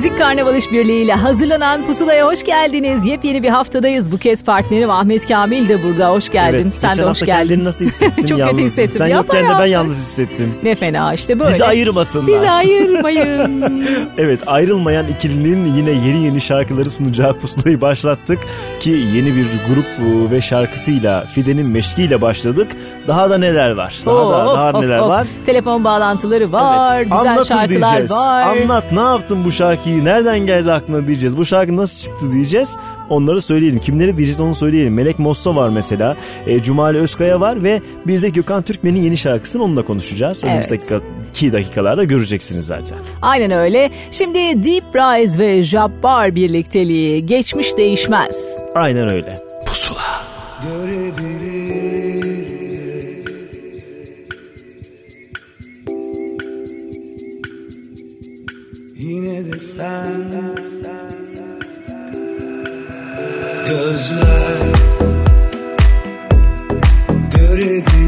Müzik Karnaval İşbirliği ile hazırlanan Pusula'ya hoş geldiniz. Yepyeni bir haftadayız. Bu kez partnerim Ahmet Kamil de burada. Hoş geldin. Evet, Sen de hoş geldin. kendini nasıl hissettin? Çok Yalnız. kötü hissettim. Sen Yapma yokken de ben yalnız hissettim. Ne fena işte böyle. Bizi ayırmasınlar. Bizi ayırmayın. Evet ayrılmayan ikilinin yine yeni yeni şarkıları sunacağı pusulayı başlattık. Ki yeni bir grup e, ve şarkısıyla Fide'nin meşkiyle başladık. Daha da neler var? Daha da Of, daha of, neler of. var? Telefon bağlantıları var. Evet. Güzel Anlatın şarkılar diyeceğiz. var. Anlat ne yaptın bu şarkıyı? Nereden geldi aklına diyeceğiz. Bu şarkı nasıl çıktı diyeceğiz. Onları söyleyelim. Kimleri diyeceğiz onu söyleyelim. Melek Mossa var mesela. E, Cumali Özkaya var ve bir de Gökhan Türkmen'in yeni şarkısını onunla konuşacağız. Evet. dakika, iki dakikalarda göreceksiniz zaten. Aynen öyle. Şimdi Deep Rise ve Jabbar birlikteliği geçmiş değişmez. Aynen öyle. Pusula. Yine sen Gözler Görebilir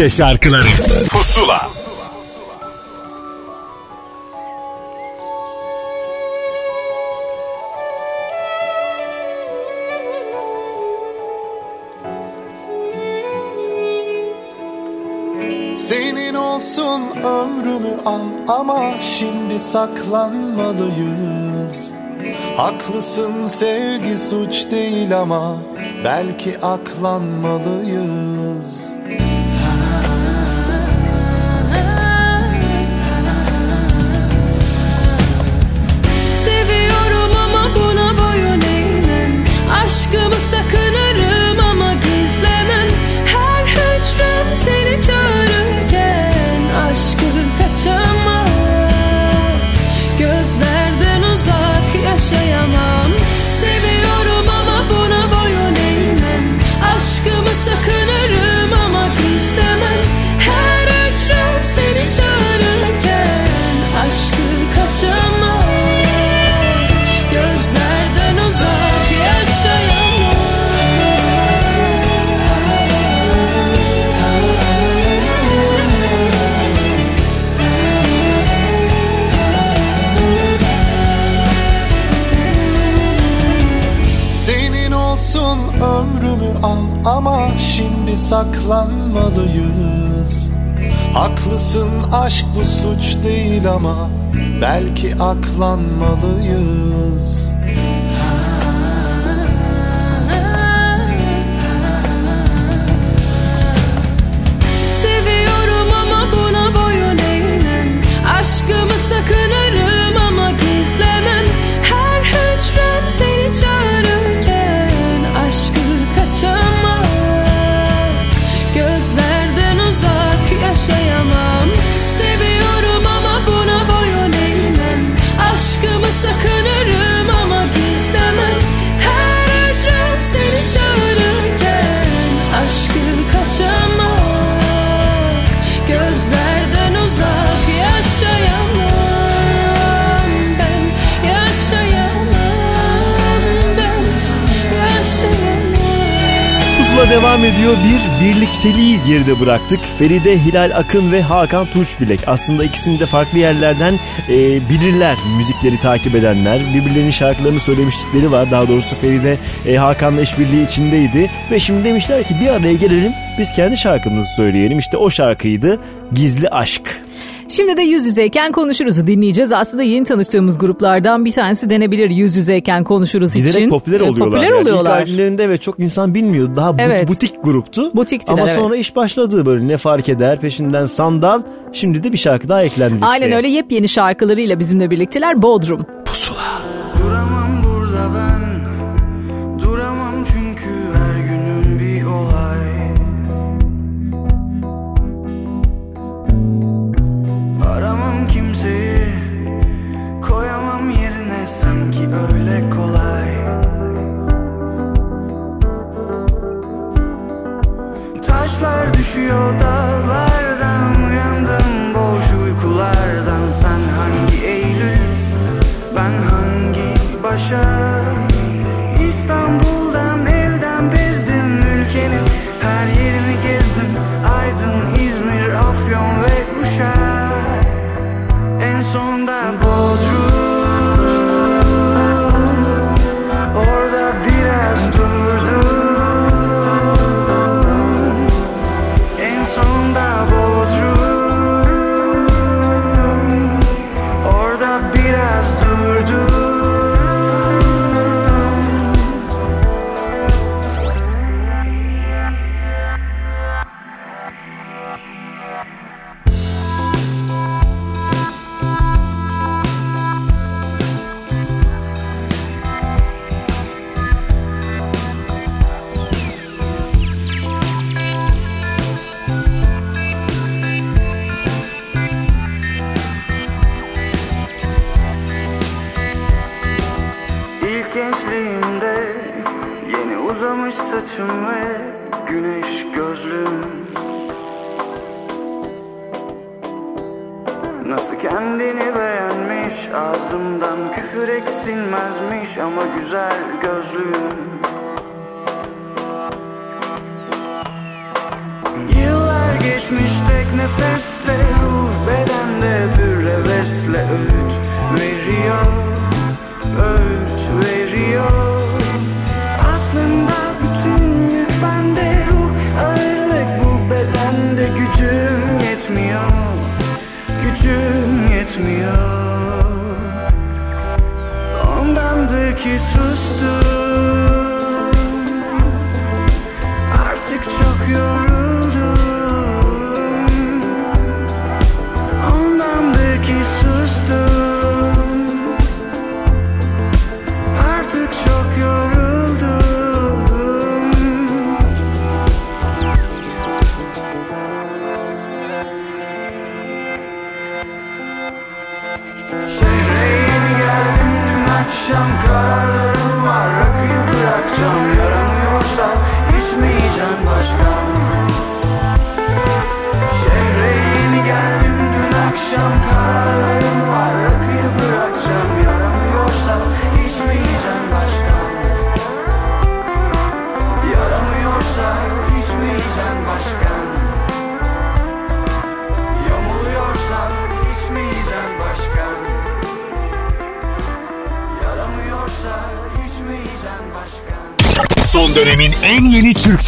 Türkçe şarkıları Pusula Senin olsun ömrümü al ama şimdi saklanmalıyız. Haklısın sevgi suç değil ama belki aklanmalıyız. Saklanmalıyız. Haklısın aşk bu suç değil ama belki aklanmalıyız. Devam ediyor. Bir birlikteliği geride bıraktık. Feride Hilal Akın ve Hakan Tunçbilek. Aslında ikisini de farklı yerlerden e, bilirler. Müzikleri takip edenler. Birbirlerinin şarkılarını söylemişlikleri var. Daha doğrusu Feride e, Hakan'la işbirliği içindeydi. Ve şimdi demişler ki bir araya gelelim. Biz kendi şarkımızı söyleyelim. İşte o şarkıydı. Gizli Aşk. Şimdi de yüz yüzeyken konuşuruzu dinleyeceğiz. Aslında yeni tanıştığımız gruplardan bir tanesi denebilir yüz yüzeyken konuşuruz Giderek için. popüler oluyorlar. Popüler yani. oluyorlar. İlk albümlerinde evet çok insan bilmiyordu. Daha Evet. butik gruptu. Butiktiler, Ama evet. sonra iş başladı böyle ne fark eder peşinden sandal. Şimdi de bir şarkı daha eklendi listeye. Aynen öyle yepyeni şarkılarıyla bizimle birlikteler Bodrum. 到的。Küfür eksilmezmiş Ama güzel gözlüm Yıllar geçmiş tek nefesle Ruh bedende bir hevesle Öğüt veriyor Öğüt veriyor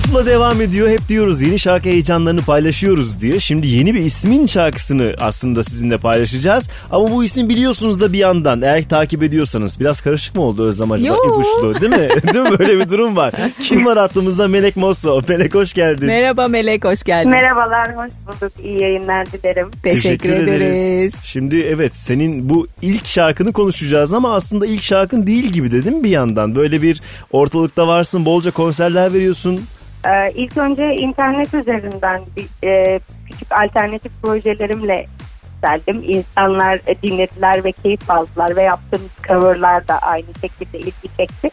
Pusula devam ediyor. Hep diyoruz yeni şarkı heyecanlarını paylaşıyoruz diye. Şimdi yeni bir ismin şarkısını aslında sizinle paylaşacağız. Ama bu isim biliyorsunuz da bir yandan. Eğer takip ediyorsanız biraz karışık mı oldu Özlem acaba? Yo. İpuçlu değil mi? değil mi? Böyle bir durum var. Kim var aklımızda? Melek Mosso. Melek hoş geldin. Merhaba Melek hoş geldin. Merhabalar, hoş bulduk. İyi yayınlar dilerim. Teşekkür, ederiz. Şimdi evet senin bu ilk şarkını konuşacağız ama aslında ilk şarkın değil gibi de değil mi bir yandan? Böyle bir ortalıkta varsın, bolca konserler veriyorsun. Ee, ilk önce internet üzerinden bir, e, küçük alternatif projelerimle geldim. İnsanlar e, dinlediler ve keyif aldılar ve yaptığım coverlar da aynı şekilde ilgi çekti.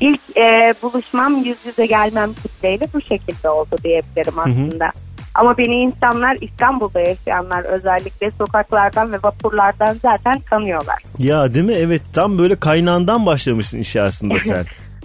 İlk e, buluşmam yüz yüze gelmem kitleyle bu şekilde oldu diyebilirim aslında. Ama beni insanlar İstanbul'da yaşayanlar özellikle sokaklardan ve vapurlardan zaten tanıyorlar. Ya değil mi? Evet tam böyle kaynağından başlamışsın işe aslında sen.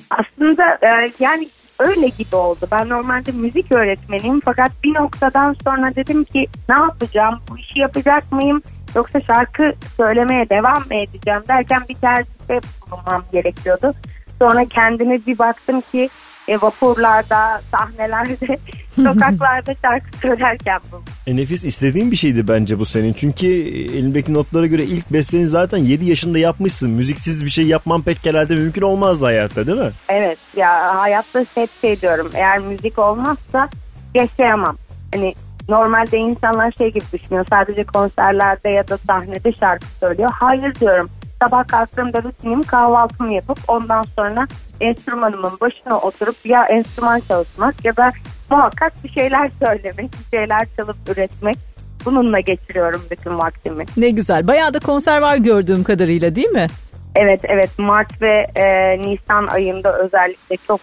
Aslında e, yani öyle gibi oldu. Ben normalde müzik öğretmeniyim fakat bir noktadan sonra dedim ki ne yapacağım? Bu işi yapacak mıyım? Yoksa şarkı söylemeye devam mı edeceğim derken bir tercihte bulunmam gerekiyordu. Sonra kendime bir baktım ki e, vapurlarda, sahnelerde, sokaklarda şarkı söylerken buldum. E nefis istediğin bir şeydi bence bu senin. Çünkü elindeki notlara göre ilk besteni zaten 7 yaşında yapmışsın. Müziksiz bir şey yapman pek herhalde mümkün olmazdı hayatta değil mi? Evet ya hayatta hep şey diyorum eğer müzik olmazsa yaşayamam. Hani normalde insanlar şey gibi düşünüyor sadece konserlerde ya da sahnede şarkı söylüyor. Hayır diyorum sabah kalktığımda rutinim kahvaltımı yapıp ondan sonra enstrümanımın başına oturup ya enstrüman çalışmak ya da muhakkak bir şeyler söylemek, bir şeyler çalıp üretmek. Bununla geçiriyorum bütün vaktimi. Ne güzel. Bayağı da konser var gördüğüm kadarıyla değil mi? Evet evet Mart ve e, Nisan ayında özellikle çok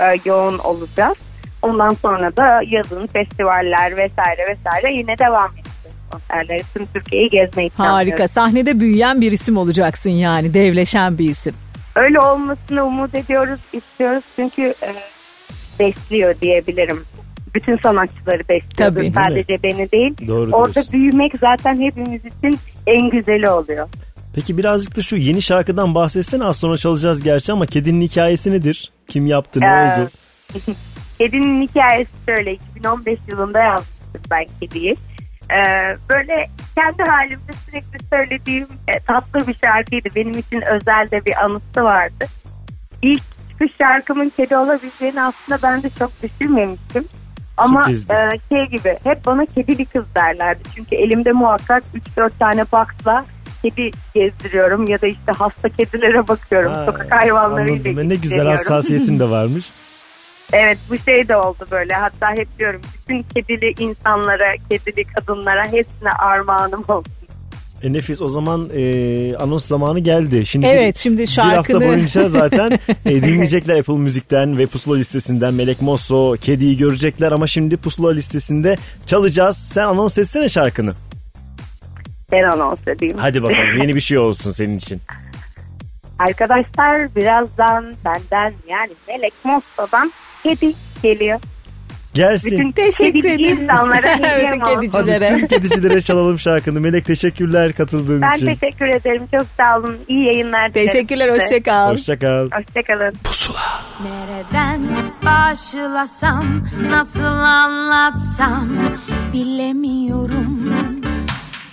e, yoğun olacağız. Ondan sonra da yazın festivaller vesaire vesaire yine devam edeceğiz konserleri. Tüm Türkiye'yi gezmeyi planlıyoruz. Harika. Sahnede büyüyen bir isim olacaksın yani. Devleşen bir isim. Öyle olmasını umut ediyoruz, istiyoruz çünkü e, besliyor diyebilirim. Bütün sanatçıları besliyor. Tabii. Sadece beni değil. Doğru Orada diyorsun. büyümek zaten hepimiz için en güzeli oluyor. Peki birazcık da şu yeni şarkıdan bahsetsene az sonra çalacağız gerçi ama kedinin hikayesi nedir? Kim yaptı ne Ee, oldu? Kedinin hikayesi şöyle 2015 yılında yazmıştım ben kediyi. Ee, böyle kendi halimde sürekli söylediğim e, tatlı bir şarkıydı. Benim için özel de bir anısı vardı. İlk çıkış şarkımın kedi olabileceğini aslında ben de çok düşünmemiştim. Ama Sürprizdi. e, şey gibi hep bana kedili kız derlerdi. Çünkü elimde muhakkak 3-4 tane boxla kedi gezdiriyorum ya da işte hasta kedilere bakıyorum. Ha, Sokak hayvanlarıyla anladım. Ne güzel hassasiyetin de varmış. Evet bu şey de oldu böyle. Hatta hep diyorum bütün kedili insanlara, kedili kadınlara hepsine armağanım olsun. E, nefis o zaman e, anons zamanı geldi. Şimdi Evet, şimdi Bir hafta şarkını- boyunca zaten e, dinleyecekler Apple Müzik'ten ve Pusula listesinden Melek Mosso, Kedi'yi görecekler ama şimdi Pusula listesinde çalacağız. Sen anons etsene şarkını. Ben anons edeyim. Hadi bakalım yeni bir şey olsun senin için. Arkadaşlar birazdan benden yani Melek Mosta'dan kedi geliyor. Gelsin. Bütün Teşekkür kedi ederim. insanlara Bütün olsun. Hadi kedicilere. tüm kedicilere çalalım şarkını. Melek teşekkürler katıldığın Ben için. teşekkür ederim. Çok sağ olun. İyi yayınlar dilerim Teşekkürler, size. hoşça kal. Hoşça kal. Hoşçakalın. Nereden başlasam, nasıl anlatsam bilemiyorum.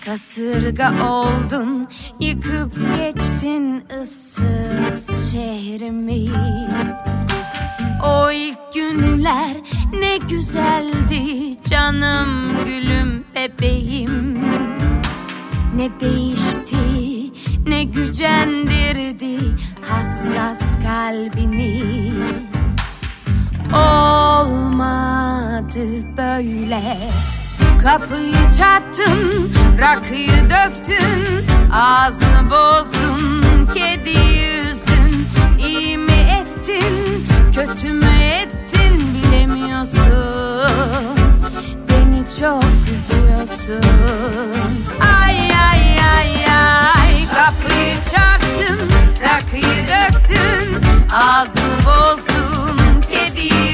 Kasırga oldun, yıkıp geçtin ıssız şehrimi. O ilk günler ne güzeldi canım gülüm bebeğim. Ne değişti ne gücendirdi hassas kalbini. Olmadı böyle. Kapıyı çarptın, rakıyı döktün Ağzını bozdun, kedi yüzdün İyi mi ettin, kötü mü ettin bilemiyorsun. Beni çok üzüyorsun. Ay ay ay ay. Kapıyı çarptın Rakıyı döktün. Ağzını bozdun Kediyi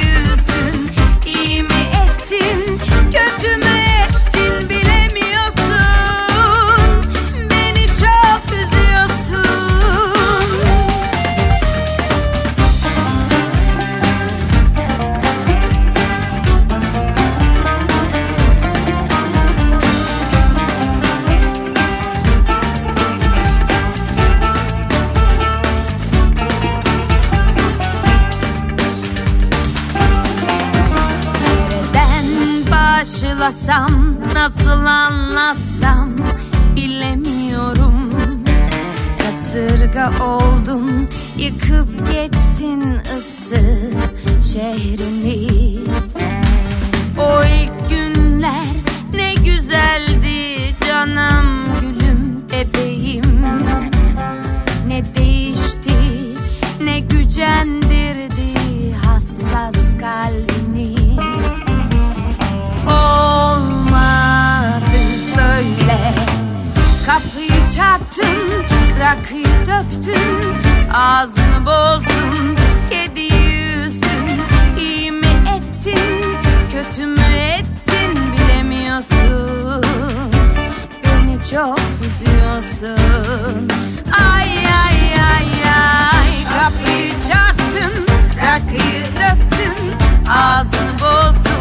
başlasam, nasıl anlatsam bilemiyorum. Kasırga oldun, yıkıp geçtin ıssız şehrimi. O ilk günler ne güzeldi canım gülüm bebeğim. Ne değişti, ne gücendirdi hassas kalbini. Olmadı böyle. Kapıyı çarptın, rakıyı döktün Ağzını bozdun, kediyi üzdün İyi mi ettin, kötü mü ettin bilemiyorsun. Beni çok üzüyorsun. Ay ay ay ay. Kapıyı çarptın, rakıyı döktün Ağzını bozdun,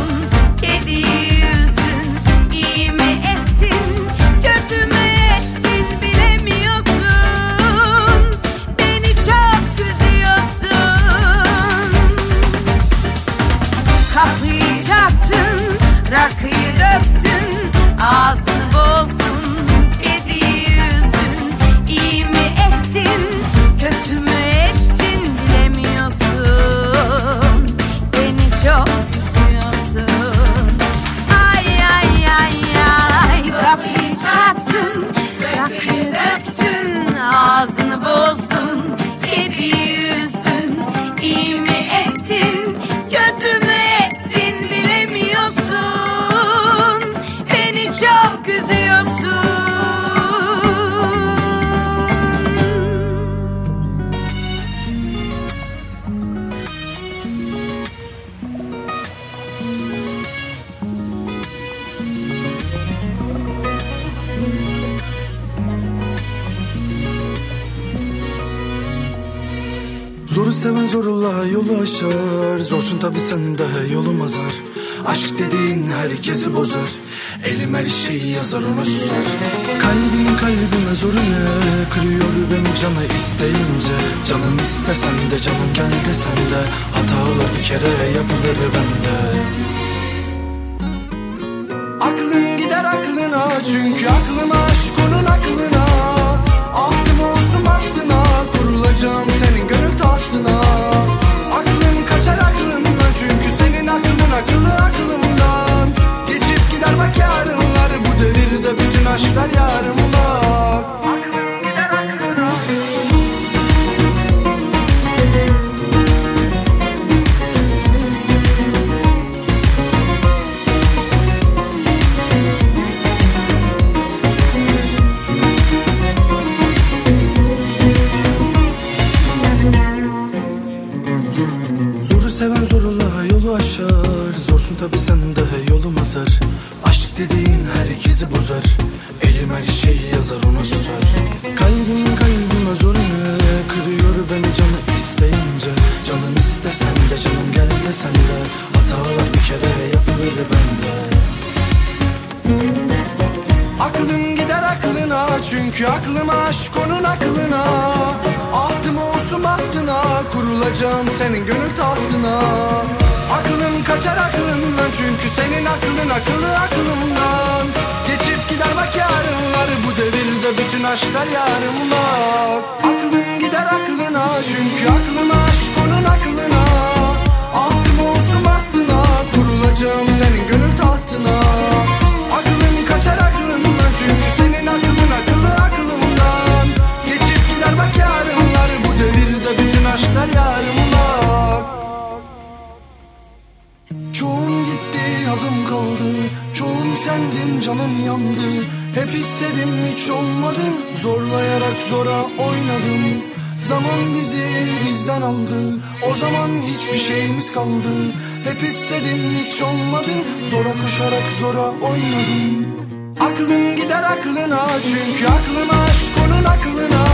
Aklım gider aklına çünkü aklıma aşk onun aklına.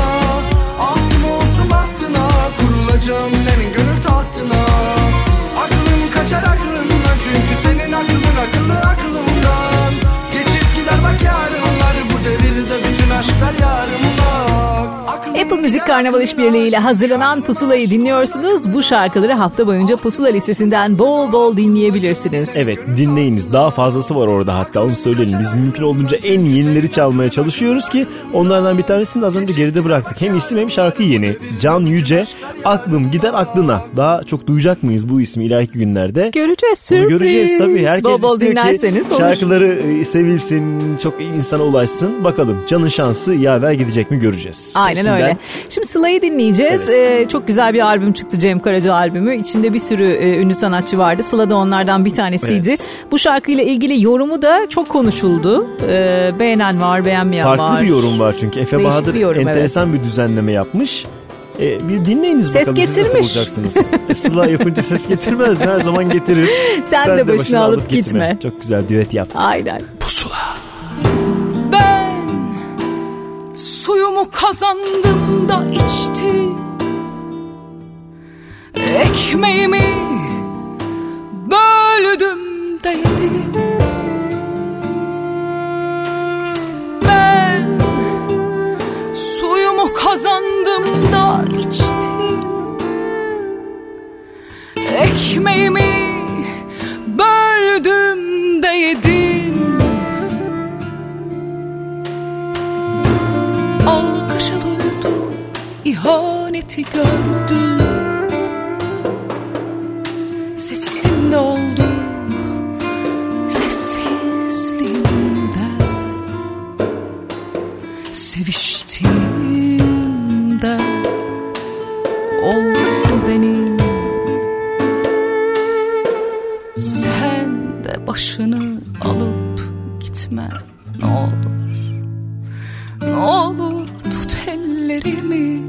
Ahtım olsun bahtına kurulacağım senin gönül tahtına. Aklım kaçar aklımdan çünkü senin aklın akıllı Müzik Karnaval İşbirliği ile hazırlanan Pusula'yı dinliyorsunuz. Bu şarkıları hafta boyunca Pusula listesinden bol bol dinleyebilirsiniz. Evet dinleyiniz daha fazlası var orada hatta onu söyleyelim. Biz mümkün olduğunca en yenileri çalmaya çalışıyoruz ki onlardan bir tanesini de az önce geride bıraktık. Hem isim hem şarkı yeni. Can Yüce Aklım Gider Aklına. Daha çok duyacak mıyız bu ismi ileriki günlerde? Göreceğiz Bunu sürpriz. göreceğiz tabii. Herkes bol bol dinlerseniz ki olur. şarkıları e, sevilsin, çok insana ulaşsın. Bakalım canın şansı yaver gidecek mi göreceğiz. Aynen Şimdiden öyle. Şimdi Sıla'yı dinleyeceğiz. Evet. Ee, çok güzel bir albüm çıktı Cem Karaca albümü. İçinde bir sürü e, ünlü sanatçı vardı. Sıla da onlardan bir tanesiydi. Evet. Bu şarkıyla ilgili yorumu da çok konuşuldu. Ee, beğenen var, beğenmeyen Farklı var. bir yorum var çünkü. Efe Değişik Bahadır bir yorum, enteresan bir düzenleme yapmış. E, bir dinleyiniz Ses bakalım nasıl getirmiş. E, Sıla yapınca ses getirmez mi? Her zaman getirir. Sen de başına alıp gitme. Çok güzel düet yaptın. Aynen. Ben suyumu kazandım da içtim Ekmeğimi böldüm de yedim Ben suyumu kazandım da içtim Ekmeğimi böldüm de yedim ihaneti gördüm. Sesim de oldu, sessizliğimde Seviştiğimde oldu benim. Sen de başını alıp gitme ne olur. Ne olur tut ellerimi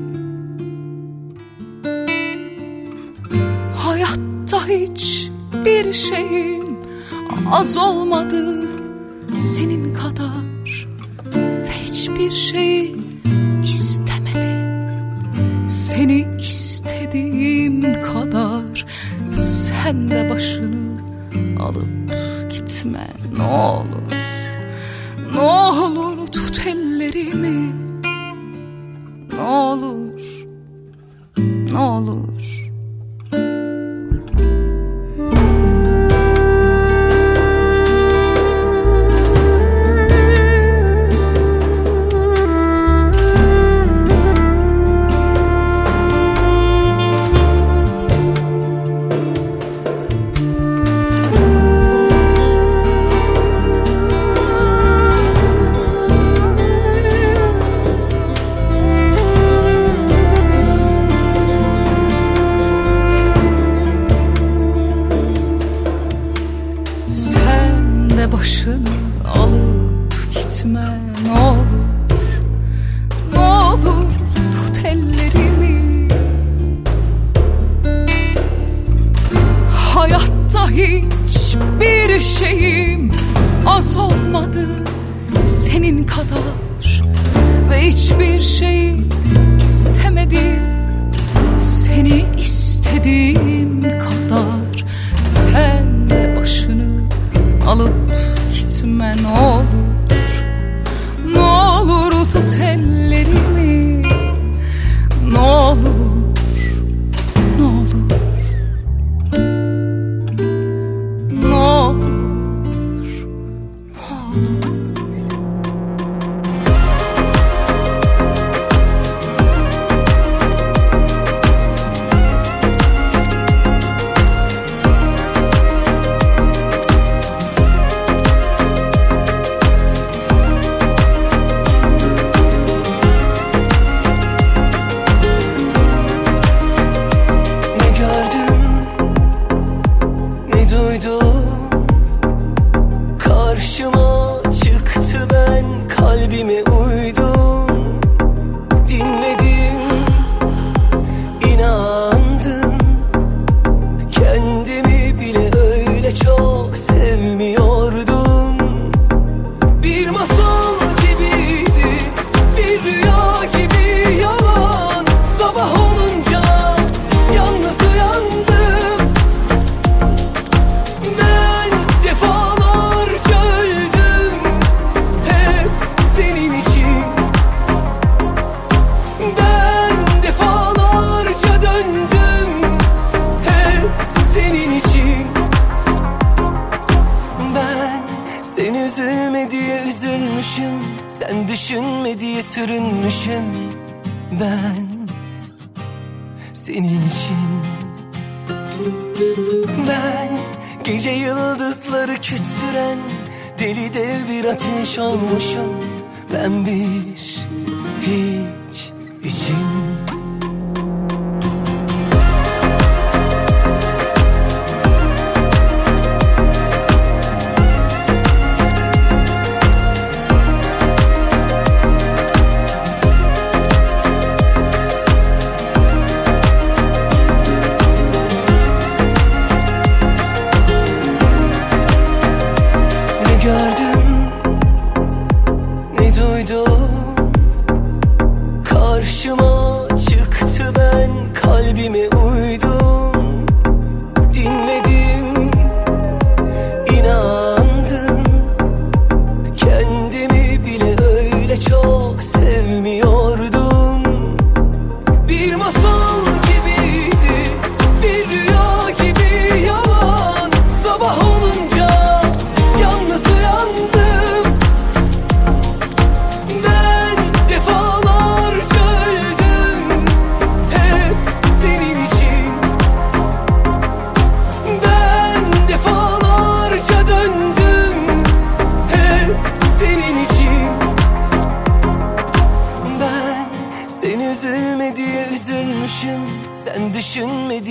hiç bir şeyim az olmadı senin kadar. Ve hiçbir şey istemedim Seni istediğim kadar. Sen de başını alıp gitme ne olur. Ne olur tut ellerimi. Ne olur Ne olur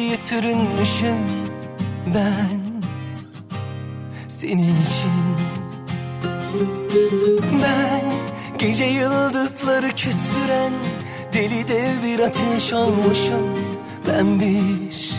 diye sürünmüşüm Ben senin için. Ben gece yıldızları küstüren Deli dev bir ateş olmuşum Ben bir hiç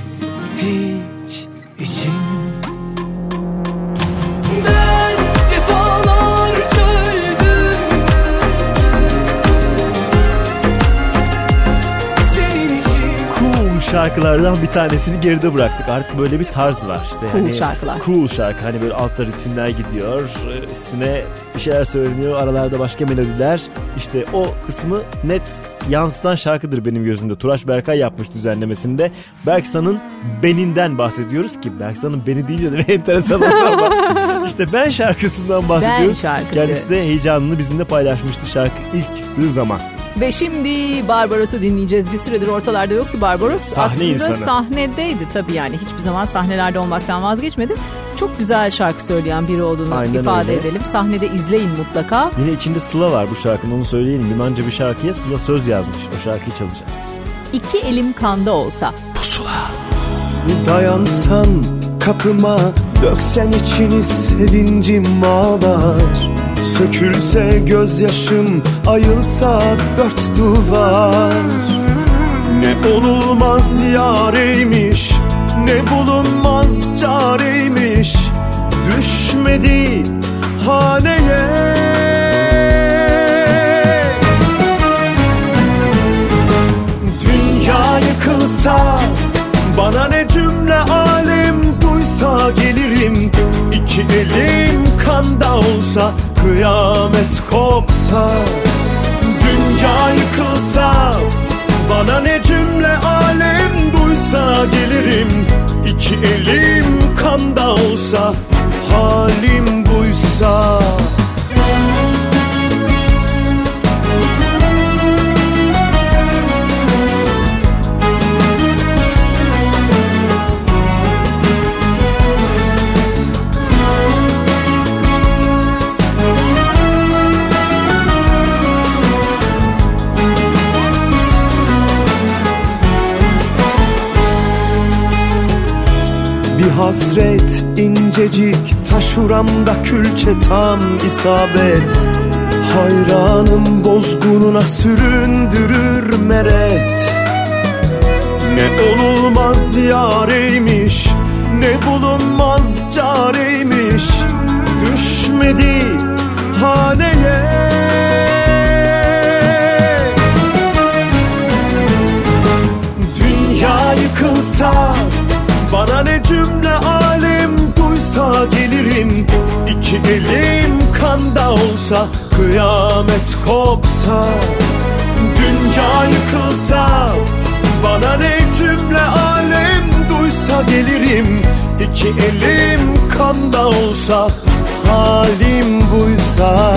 şarkılardan bir tanesini geride bıraktık. Artık böyle bir tarz var. İşte Cool hani şarkılar. Cool şarkı. Hani böyle altta ritimler gidiyor. Üstüne bir şeyler söyleniyor. Aralarda başka melodiler. İşte o kısmı net yansıtan şarkıdır benim gözümde. Turaş Berkay yapmış düzenlemesinde. Berksan'ın Beninden bahsediyoruz ki Berksan'ın Beni deyince de bir enteresan oldu ama işte Ben şarkısından bahsediyoruz. şarkısı. Kendisi de heyecanını bizimle paylaşmıştı şarkı ilk çıktığı zaman. Ve şimdi Barbaros'u dinleyeceğiz. Bir süredir ortalarda yoktu Barbaros. Sahne Aslında insanı. sahnedeydi tabii yani. Hiçbir zaman sahnelerde olmaktan vazgeçmedi. Çok güzel şarkı söyleyen biri olduğunu Aynen ifade öyle. edelim. Sahnede izleyin mutlaka. Yine içinde Sıla var bu şarkının onu söyleyelim. Yunanca bir şarkıya Sıla söz yazmış. O şarkıyı çalacağız. İki elim kanda olsa. Dayansan kapıma Döksen içini sevincim ağlar Sökülse gözyaşım Ayılsa dört duvar. Ne olulmaz yareymiş Ne bulunmaz careymiş Düşmedi haneye. Dünya yıkılsa Bana ne cümle alem duysa gelirim. İki elim kanda olsa kıyamet kopsa Dünya yıkılsa bana ne cümle alem duysa gelirim İki elim kanda olsa halim buysa hasret incecik taşuramda külçe tam isabet. Hayranım bozgununa süründürür meret. Ne olulmaz yareymiş ne bulunmaz careymiş. Düşmedi haneye. Dünya yıkılsa bana ne duysa gelirim. İki elim kanda olsa kıyamet kopsa. Dünya yıkılsa bana ne cümle alem duysa gelirim. İki elim kanda olsa halim buysa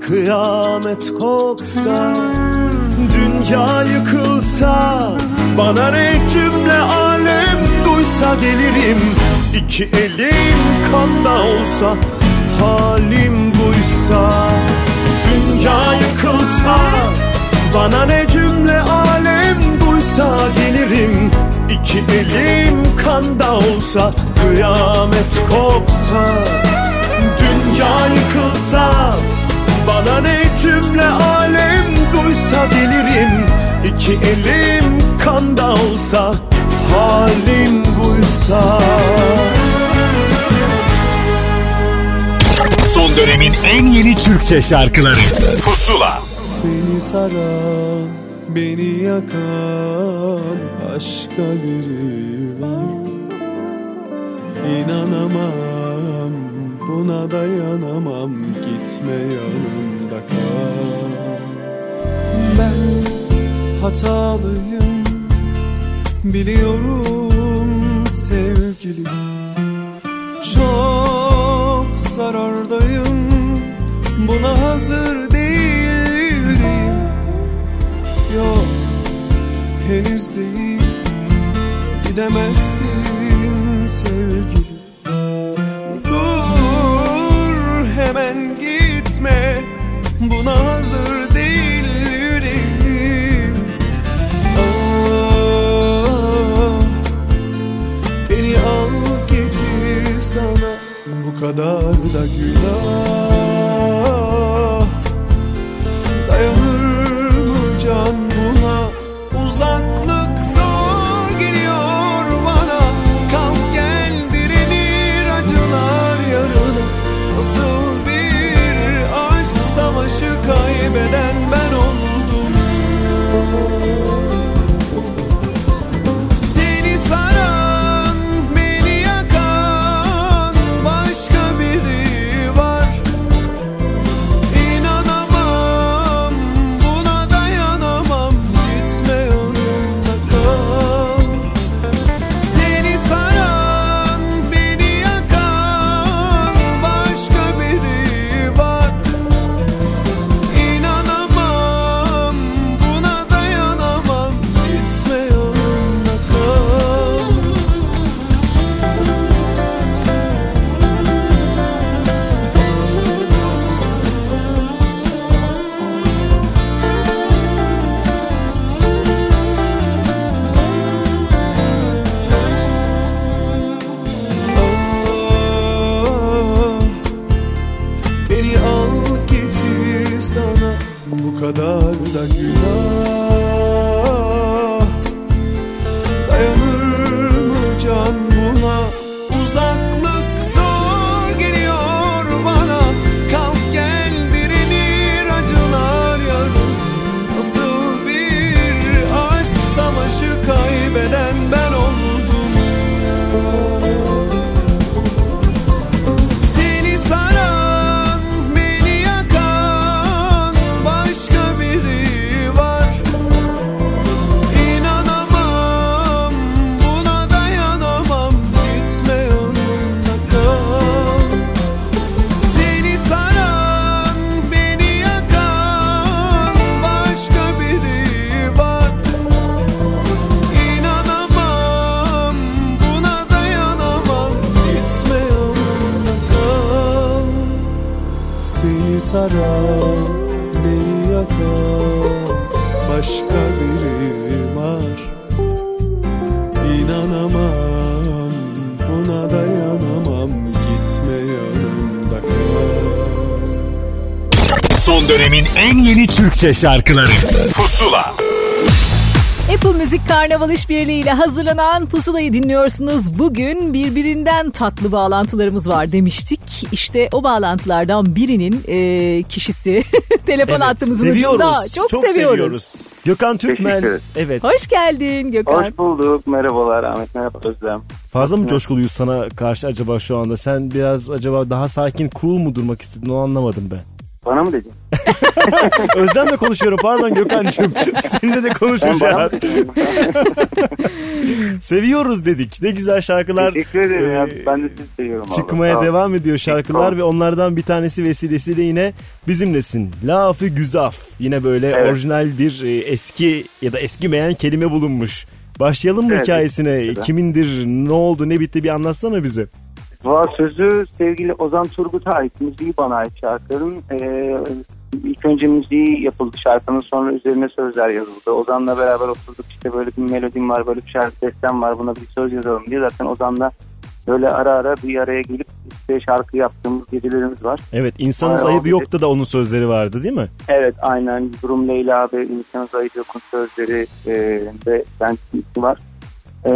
Kıyamet kopsa Dünya yıkılsa Bana ne cümle alem duysa gelirim İki elim kanda olsa Halim buysa Dünya yıkılsa Bana ne cümle alem duysa gelirim İki elim kanda olsa Kıyamet kopsa Dünya yıkılsa Bana ne cümle alem duysa gelirim İki elim kanda olsa Halim buysa. Son dönemin en yeni Türkçe şarkıları. Pusula. Seni saran, beni yakan başka biri var. İnanamam, buna dayanamam Gitme yanımda kal. Ben hatalıyım, biliyorum sevgilim Çok zarardayım, buna hazır değilim. Yok, henüz değil, gidemezsin kadar da günah Türkçe şarkıları Pusula Apple Müzik Karnaval İşbirliği ile hazırlanan Pusula'yı dinliyorsunuz. Bugün birbirinden tatlı bağlantılarımız var demiştik. İşte o bağlantılardan birinin e, kişisi telefon Evet, hattımızın seviyoruz. ucunda. Çok, seviyoruz. Gökhan Türkmen. Evet. Hoş geldin Gökhan. Hoş bulduk. Merhabalar Ahmet. Merhaba Özlem. Fazla mı coşkuluyuz sana karşı acaba şu anda? Sen biraz acaba daha sakin, cool mu durmak istedin? Onu anlamadım ben. Bana mı dedin? Özlem'le konuşuyorum. Pardon Gökhan'cığım. Seninle de konuşacağız. Seviyoruz dedik. Ne güzel şarkılar. Teşekkür ederim ya. e, Ben de sizi seviyorum. Çıkmaya ol. devam ediyor şarkılar Tamam. ve onlardan bir tanesi vesilesiyle yine bizimlesin. Lafı güzaf. Yine böyle Evet. orijinal bir e, eski ya da eskimeyen kelime bulunmuş. Başlayalım mı Evet, hikayesine? evet. Kimindir, ne oldu, ne bitti bir anlatsana bize. Valla sözü sevgili Ozan Turgut'a ait. Müziği bana ait şarkının. Ee, ilk önce müziği yapıldı şarkının sonra üzerine sözler yazıldı. Ozan'la beraber oturduk işte böyle bir melodim var böyle bir şarkı destem var buna bir söz yazalım diye. Zaten Ozan'la böyle ara ara bir araya gelip işte şarkı yaptığımız gecelerimiz var. Evet, insanız Ay, ayıp abi. yoktu da onun sözleri vardı değil mi? Evet aynen Durum Leyla ve İnsan Zahid Yok'un sözleri e, ve ben var. E,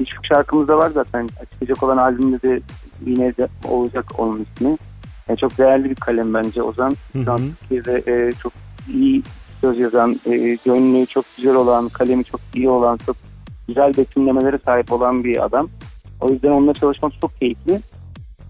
Birçok şarkımız da var zaten. Çıkacak olan albümde de yine de olacak onun ismi. E, çok değerli bir kalem bence Ozan. An Türkiye'de e, çok iyi söz yazan, e, gönlü çok güzel olan, kalemi çok iyi olan, çok güzel betimlemelere sahip olan bir adam. O yüzden onunla çalışmak çok keyifli.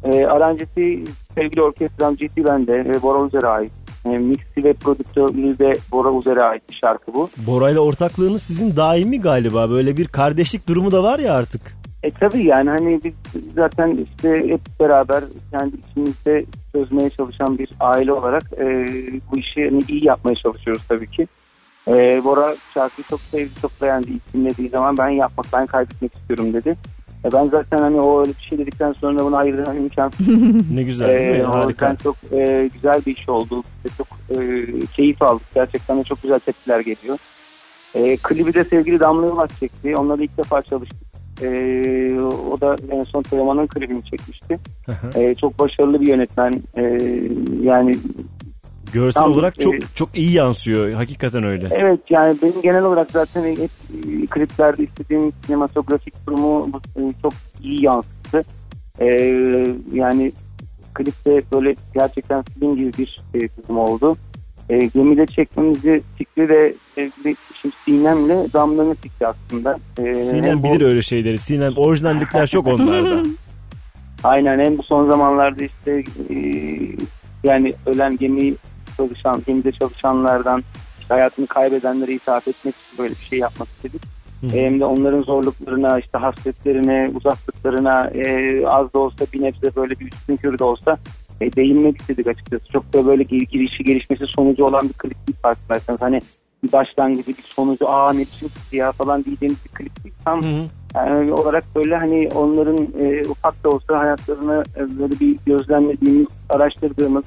E, aranjesi sevgili orkestram ciddi bende ve Bora Uzer'e ait. E, mixi ve prodüktörlüğü de Bora Uzer'e ait bir şarkı bu. Bora'yla ortaklığınız sizin daimi galiba. Böyle bir kardeşlik durumu da var ya artık. E tabii yani hani biz zaten işte hep beraber kendi içimizde çözmeye çalışan bir aile olarak e, bu işi hani iyi yapmaya çalışıyoruz tabii ki. E, Bora şarkıyı çok sevdi, çok beğendi. İlk dinlediği zaman ben yapmak, ben kaydetmek istiyorum dedi. E ben zaten hani o öyle bir şey dedikten sonra buna hayır demem imkansız. Ne güzel değil mi? Harika. çok e, güzel bir iş oldu. Çok e, keyif aldık. Gerçekten de çok güzel tepkiler geliyor. E, klibi de sevgili Damla Yılmaz çekti. Onunla da ilk defa çalıştık. E, o da en son Teoman'ın klibini çekmişti. E, çok başarılı bir yönetmen. E, yani Görsel Tam, olarak çok e, çok iyi yansıyor. Hakikaten öyle. evet yani benim genel olarak zaten hep e, kliplerde istediğim sinematografik durumu e, çok iyi yansıttı. E, yani klipte böyle gerçekten film gibi bir e, oldu. E, gemide çekmemizi fikri de sevgili şimdi Sinem'le Damla'nın fikri aslında. E, Sinem bilir öyle şeyleri. Sinem orijinallikler çok onlarda. Aynen hem bu son zamanlarda işte e, yani ölen gemi çalışan, gemide çalışanlardan işte hayatını kaybedenlere hitap etmek için böyle bir şey yapmak istedik. Hı. Hem de onların zorluklarına, işte hasretlerine, uzaklıklarına e, az da olsa bir nebze böyle bir üstün körü de olsa e, değinmek istedik açıkçası. Çok da böyle gir- girişi gelişmesi sonucu olan bir klip değil farkındaysanız. Hani bir başlangıcı bir sonucu aa ne biçim ya falan diyeceğimiz bir klip değil. Tam yani olarak böyle hani onların e, ufak da olsa hayatlarını e, böyle bir gözlemlediğimiz, araştırdığımız,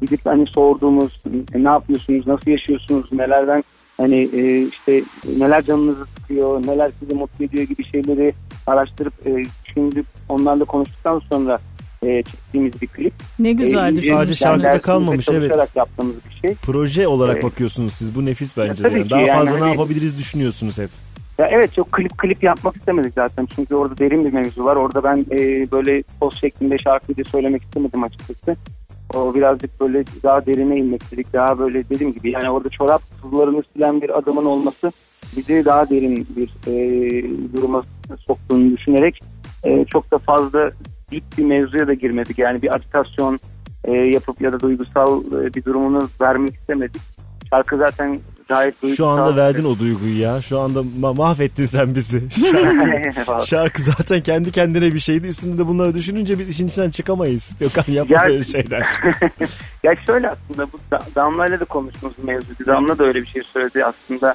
gidip hani sorduğumuz e, ne yapıyorsunuz, nasıl yaşıyorsunuz, nelerden hani e, işte neler canınızı sıkıyor, neler sizi mutlu ediyor gibi şeyleri araştırıp e, düşündük, onlarla konuştuktan sonra e, çektiğimiz bir klip. Ne E, düşünmüşsün. Sadece şarkıda kalmamış, evet. yaptığımız bir şey. Proje olarak Evet. bakıyorsunuz siz. Bu nefis bence. de. ki Daha yani fazla ne hani- yapabiliriz düşünüyorsunuz hep. Ya evet çok klip klip yapmak istemedik zaten. Çünkü orada derin bir mevzu var. Orada ben e, böyle post şeklinde şarkıyı söylemek istemedim açıkçası. O birazcık böyle daha derine inmek istedik. Daha böyle dediğim gibi yani orada çorap tuzlarını silen bir adamın olması bizi daha derin bir e, duruma soktuğunu düşünerek e, çok da fazla dip bir mevzuya da girmedik. Yani bir agitasyon e, yapıp ya da duygusal e, bir durumunu vermek istemedik. Şarkı zaten gayet duygusal. Şu anda verdin o duyguyu ya. Şu anda ma- mahvettin sen bizi. Şarkı, şarkı zaten kendi kendine bir şeydi. Üstünde de bunları düşününce biz işin içinden çıkamayız. Gökhan yapma Ya- böyle şeyler. ya şöyle aslında bu Da- Damla'yla da konuştuğumuz mevzu. Damla da öyle bir şey söyledi aslında.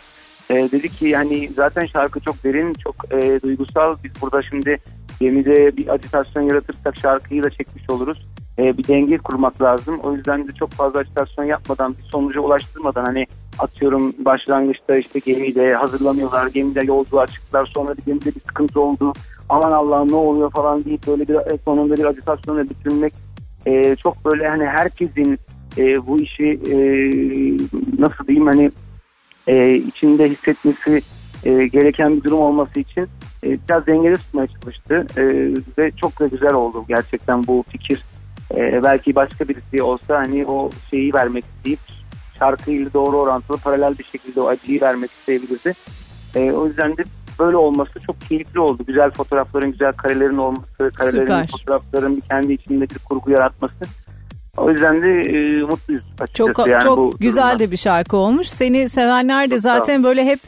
Ee, dedi ki yani zaten şarkı çok derin, çok e, duygusal. Biz burada şimdi gemide bir agitasyon yaratırsak şarkıyı da çekmiş oluruz. E, bir denge kurmak lazım. O yüzden de çok fazla agitasyon yapmadan, bir sonuca ulaştırmadan hani atıyorum başlangıçta işte gemide hazırlanıyorlar. Gemide yolculuğa çıktılar. Sonra bir gemide bir sıkıntı oldu. Aman Allah'ım ne oluyor falan deyip böyle bir e, sonunda bir acitasyonla bitirmek e, çok böyle hani herkesin e, bu işi e, nasıl diyeyim hani e, içinde hissetmesi e, gereken bir durum olması için e, biraz dengeli tutmaya çalıştı e, ve çok da güzel oldu gerçekten bu fikir. E, belki başka birisi olsa hani o şeyi vermek isteyip şarkıyla doğru orantılı paralel bir şekilde o acıyı vermek isteyebilirdi. E, o yüzden de böyle olması çok keyifli oldu. Güzel fotoğrafların, güzel karelerin olması, karelerin, Süper. fotoğrafların kendi içinde bir kurgu yaratması. O yüzden de e, mutluyuz açıkçası. Çok yani çok bu güzel durumdan. de bir şarkı olmuş. Seni sevenler de Çok zaten böyle hep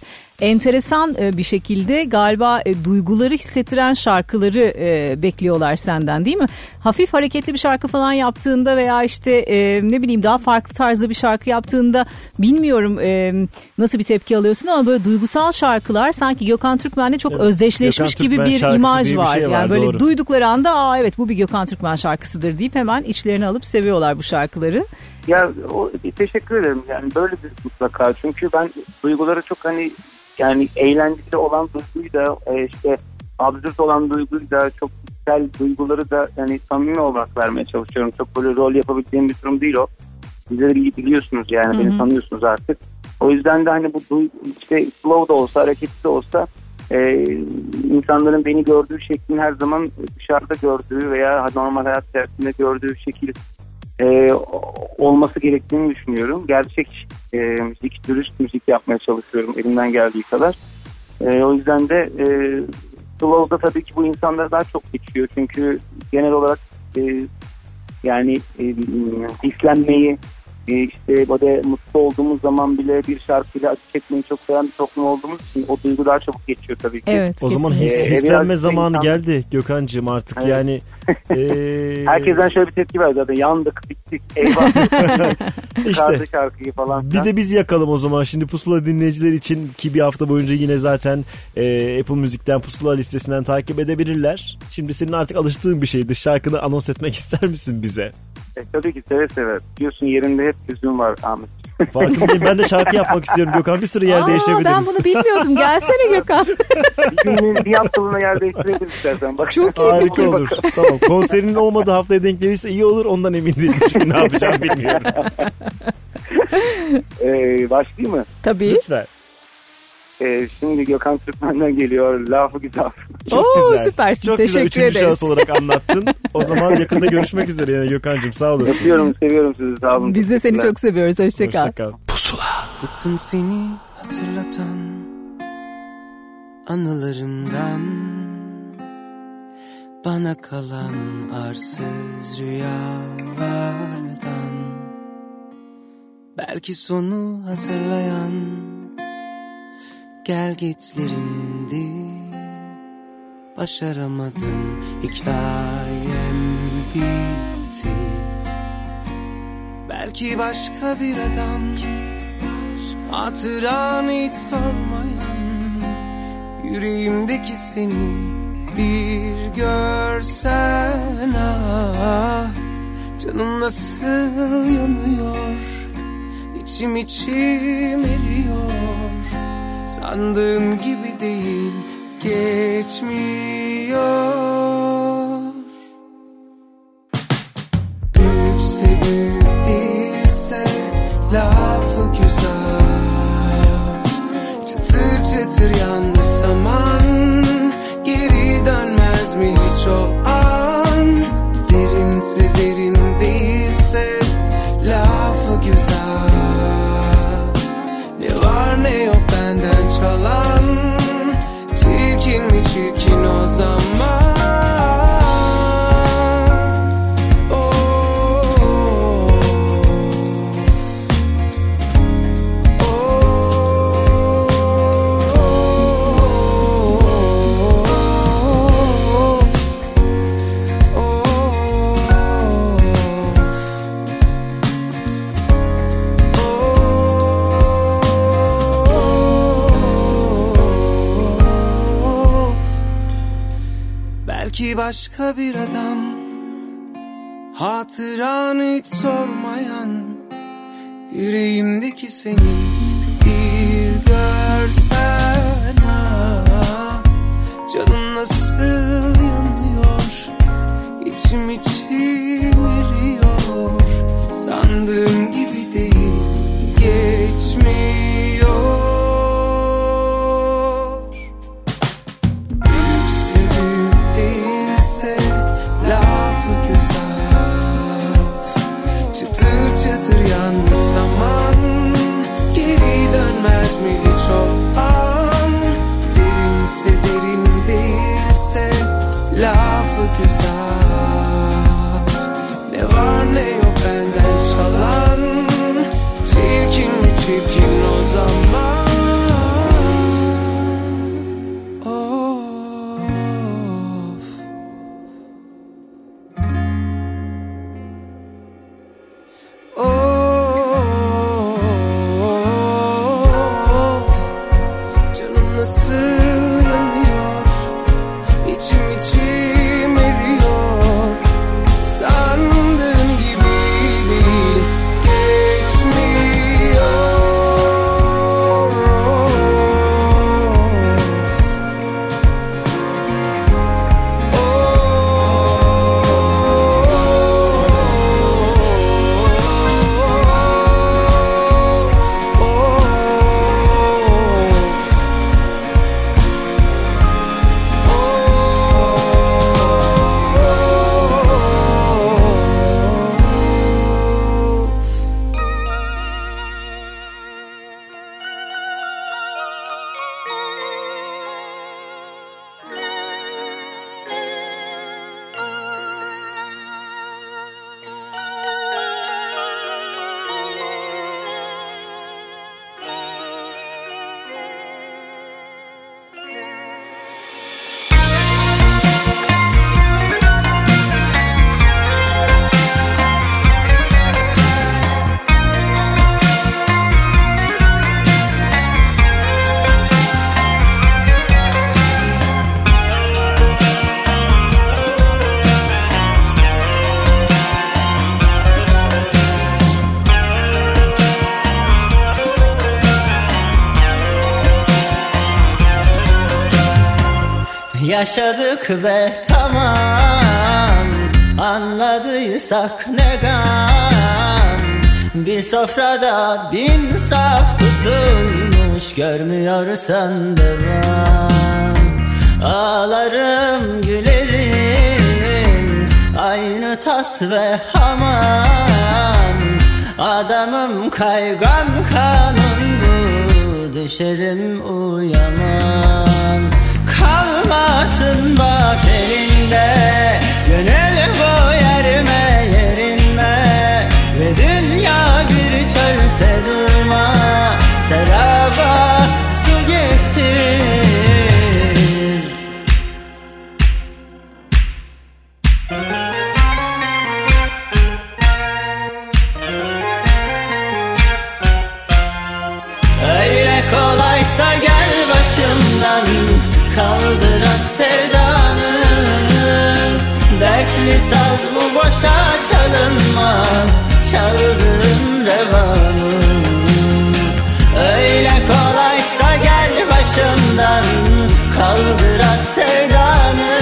enteresan e, bir şekilde galiba e, duyguları hissettiren şarkıları e, bekliyorlar senden değil mi? Hafif hareketli bir şarkı falan yaptığında veya işte ne bileyim daha farklı tarzda bir şarkı yaptığında bilmiyorum nasıl bir tepki alıyorsun ama böyle duygusal şarkılar sanki Gökhan Türkmen'le çok Evet, özdeşleşmiş Gökhan gibi Türkmen bir imaj bir var. şey var, Yani böyle doğru. duydukları anda aa evet bu bir Gökhan Türkmen şarkısıdır deyip hemen içlerine alıp seviyorlar bu şarkıları. Ya o, teşekkür ederim yani böyle bir mutlaka çünkü ben duyguları çok hani yani eğlenceli olan duyguyu da e, işte absürt olan duyguyu da çok güzel duyguları da yani samimi olarak vermeye çalışıyorum. Çok böyle rol yapabildiğim bir durum değil o. Sizleri bili- biliyorsunuz yani Hı hı. beni tanıyorsunuz artık. O yüzden de hani bu duy, işte slow da olsa hareketli de olsa e, insanların beni gördüğü şeklin her zaman dışarıda gördüğü veya normal hayat içerisinde gördüğü şekil e, olması gerektiğini düşünüyorum. Gerçek e, müzik, dürüst müzik yapmaya çalışıyorum elimden geldiği kadar. E, o yüzden de e, Slow'da tabii ki bu insanlara daha çok geçiyor. Çünkü genel olarak e, yani e, hislenmeyi e, işte böyle mutlu olduğumuz zaman bile bir şarkıyla acı çekmeyi çok seven bir toplum olduğumuz için o duygu daha çabuk geçiyor tabii ki. Evet. O zaman his. Ee, hislenme biraz zamanı insan- geldi Gökhan'cığım artık Evet. yani. eee, Herkesten şöyle bir tepki var zaten yandık bittik eyvah işte şarkıyı falan. bir de biz yakalım o zaman. Şimdi Pusula dinleyiciler için ki bir hafta boyunca yine zaten eee, Apple Müzik'ten Pusula listesinden takip edebilirler. Şimdi senin artık alıştığın bir şeydi. Şarkını anons etmek ister misin bize? E, tabii ki seve seve. Diyorsun yerinde hep yüzüm var Ahmet. Farkındayım. Ben de şarkı yapmak istiyorum Gökhan. Bir sürü yer Aa, değiştirebiliriz. ben bunu bilmiyordum. Gelsene Gökhan. bir bir haftalığına yer değiştirebiliriz istersen. Bak. Çok iyi Harika olur. tamam. Konserinin olmadığı haftaya denk gelirse iyi olur. Ondan emin değilim. Çünkü ne yapacağım bilmiyorum. Ee, başlayayım mı? Tabii. Lütfen. Ee, şimdi Gökhan Türkmen'den geliyor. Lafı güzel. Çok Oo, güzel. süpersin. Çok Teşekkür güzel. Üçüncü ederiz. şahıs olarak anlattın. O zaman yakında görüşmek üzere yine Gökhan'cığım. Sağ olasın. Öpüyorum, seviyorum sizi. Sağ olun. Biz de seni çok seviyoruz. Hoşçakal. Hoşçakal. Bıktım seni hatırlatan anılarından Bana kalan arsız rüyalardan Belki sonu hazırlayan gelgitlerindi Başaramadım. Hikayem bitti. Belki başka bir adam. Hatıranı hiç sormayan. Yüreğimdeki seni bir görsen ah. Canım nasıl yanıyor? İçim içim eriyor Sandığın gibi değil geçmiyor. Büyükse büyük değilse lafı güzel. Çıtır çıtır yandı saman Geri dönmez mi hiç o Belki başka bir adam. Hatıranı hiç sormayan Yüreğimdeki senin görsen ah, Canım nasıl yanıyor? İçim içim Ve tamam Anladıysak ne gam? Bir sofrada bin saf tutulmuş Görmüyorsan devam Ağlarım gülerim Aynı tas ve hamam. Adamım kaygan kanım bu Düşerim uyamam Kalmasın bak elinde. Gönül bu yerime yerinme Ve dünya bir çölse durma. Seraba Çaldırın revanı Öyle kolaysa gel başımdan Kaldır at sevdanı.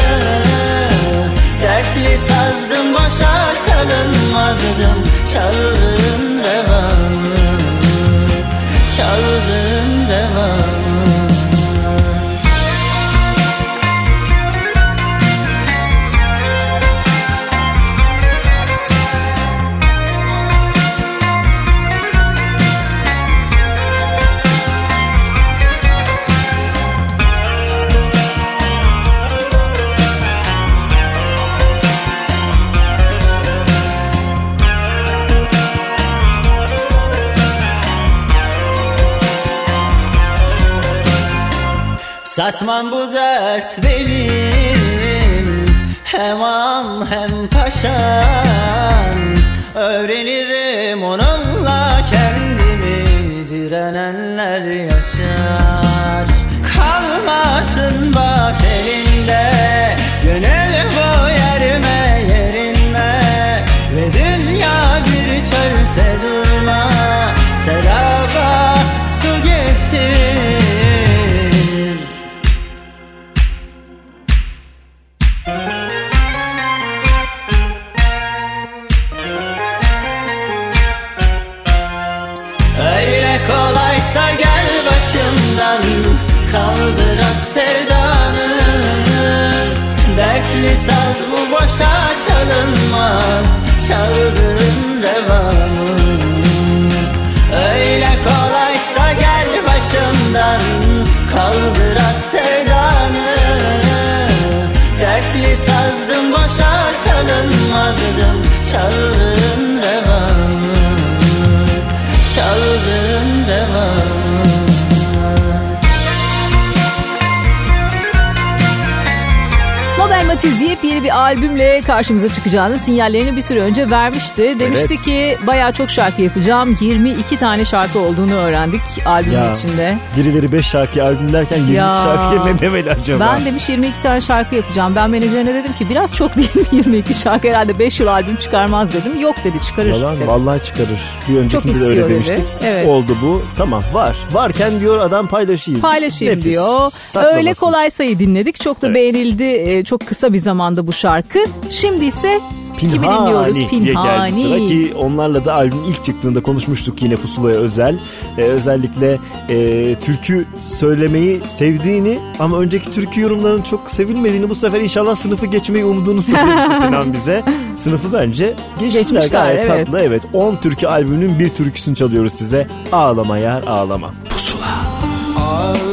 Dertli sazdım boşa çalınmazdım Çaldırın revanı Çaldırın Satmam bu dert benim. Hem am hem paşam Öğrenirim onunla kendimi. Direnenler yaşar. Kalmasın bak elinde. Gönül bu yerime yerinme Ve dünya bir çölse durma. Seraba Dertli saz bu boşa çalınmaz Çaldığın revanı Öyle kolaysa gel başımdan Kaldır at sevdanı. Dertli sazdım boşa çalınmazdım Çaldığın revanı Matiz yepyeni bir albümle karşımıza çıkacağını sinyallerini bir süre önce vermişti. Demişti Evet. ki bayağı çok şarkı yapacağım. 22 tane şarkı olduğunu öğrendik albümün Ya, içinde. Birileri 5 şarkı albümlerken 20 Ya. şarkıya ne demeli acaba? Ben demiş 22 tane şarkı yapacağım. Ben menajerine dedim ki biraz çok değil mi 22 şarkı herhalde 5 yıl albüm çıkarmaz dedim. Yok dedi çıkarır Yalan dedi. vallahi çıkarır. Bir öncekinde de öyle dedi. demiştik. Evet. Oldu bu. Tamam var. Varken diyor adam paylaşayım. Paylaşayım Nefis. diyor. Saklamasın. Öyle kolay sayı dinledik. Çok da Evet. beğenildi e, çok kısa bir zamanda bu şarkı. Şimdi ise kimi Pinhani dinliyoruz? diye geldi sıra Pinhani. ki onlarla da albüm ilk çıktığında konuşmuştuk yine Pusula'ya özel. Ee, özellikle e, türkü söylemeyi sevdiğini ama önceki türkü yorumlarının çok sevilmediğini bu sefer inşallah sınıfı geçmeyi umduğunu söylemişti Sinan bize. Sınıfı bence geçtiler, Geçmişler, gayet evet. tatlı. Evet 10 türkü albümünün bir türküsünü çalıyoruz size. Ağlama yar ağlama. Ağlama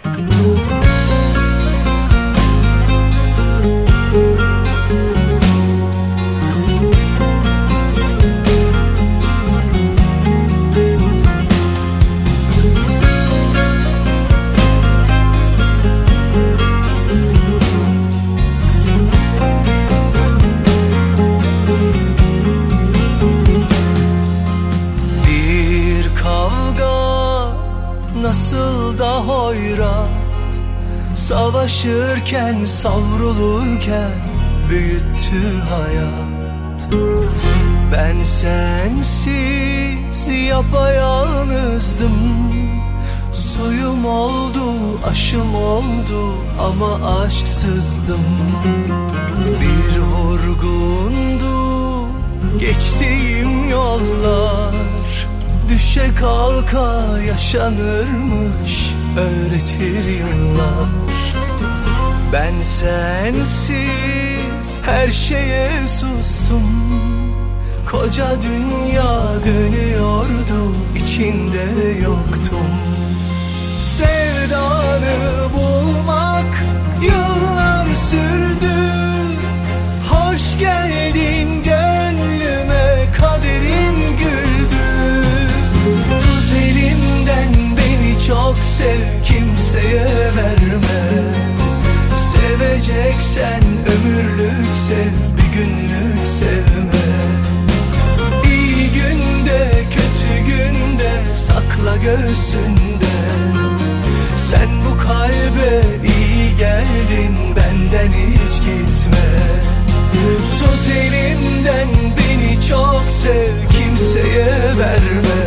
Ama aşksızdım. Bir vurgundu geçtiğim yollar. Düşe kalka yaşanırmış öğretir yıllar. Ben sensiz her şeye sustum. Koca dünya dönüyordu içinde yoktum. Sevdanı bulmak yıllar sürdü. Hoş geldin gönlüme kaderim güldü. Tut elimden beni çok sev kimseye verme. Seveceksen ömürlük sev bir günlük sevme. İyi günde kötü günde sakla göğsünde. Sen bu kalbe geldin benden hiç gitme. Tut elimden beni çok sev kimseye verme.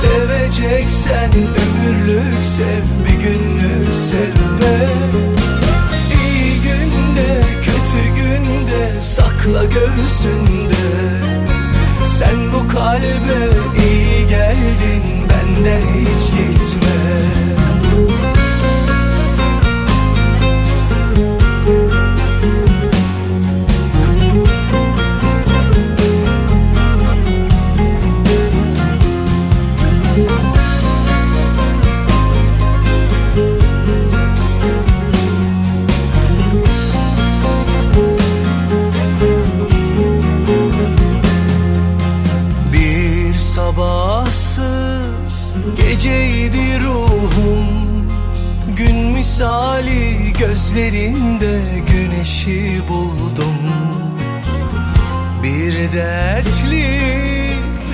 Seveceksen ömürlük sev bir günlük sevme. İyi günde kötü günde sakla göğsünde. Sen bu kalbe iyi geldin benden hiç gitme gözlerinde güneşi buldum. Bir dertli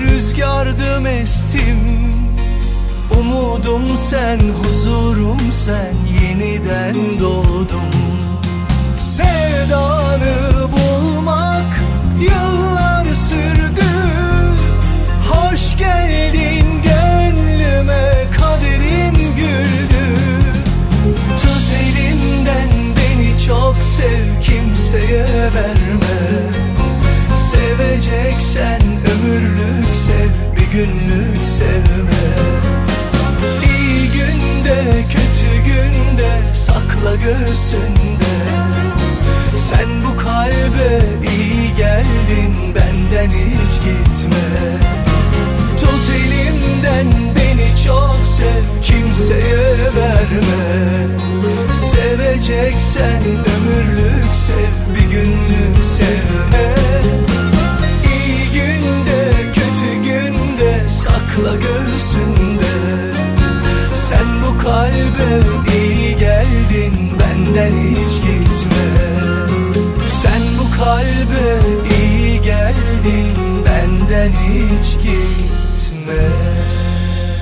rüzgardım estim Umudum sen, huzurum sen Yeniden doğdum. Sevdanı bulmak yıllar sürdü. Hoş geldin kimseye verme. Seveceksen ömürlük sev bir günlük sevme. İyi günde kötü günde sakla göğsünde. Sen bu kalbe iyi geldin benden hiç gitme. Tut elimden beni çok sev kimseye verme Seveceksen ömürlük sev bir günlük sevme. İyi günde kötü günde sakla göğsünde. Sen bu kalbe iyi geldin benden hiç gitme. Sen bu kalbe iyi geldin benden hiç gitme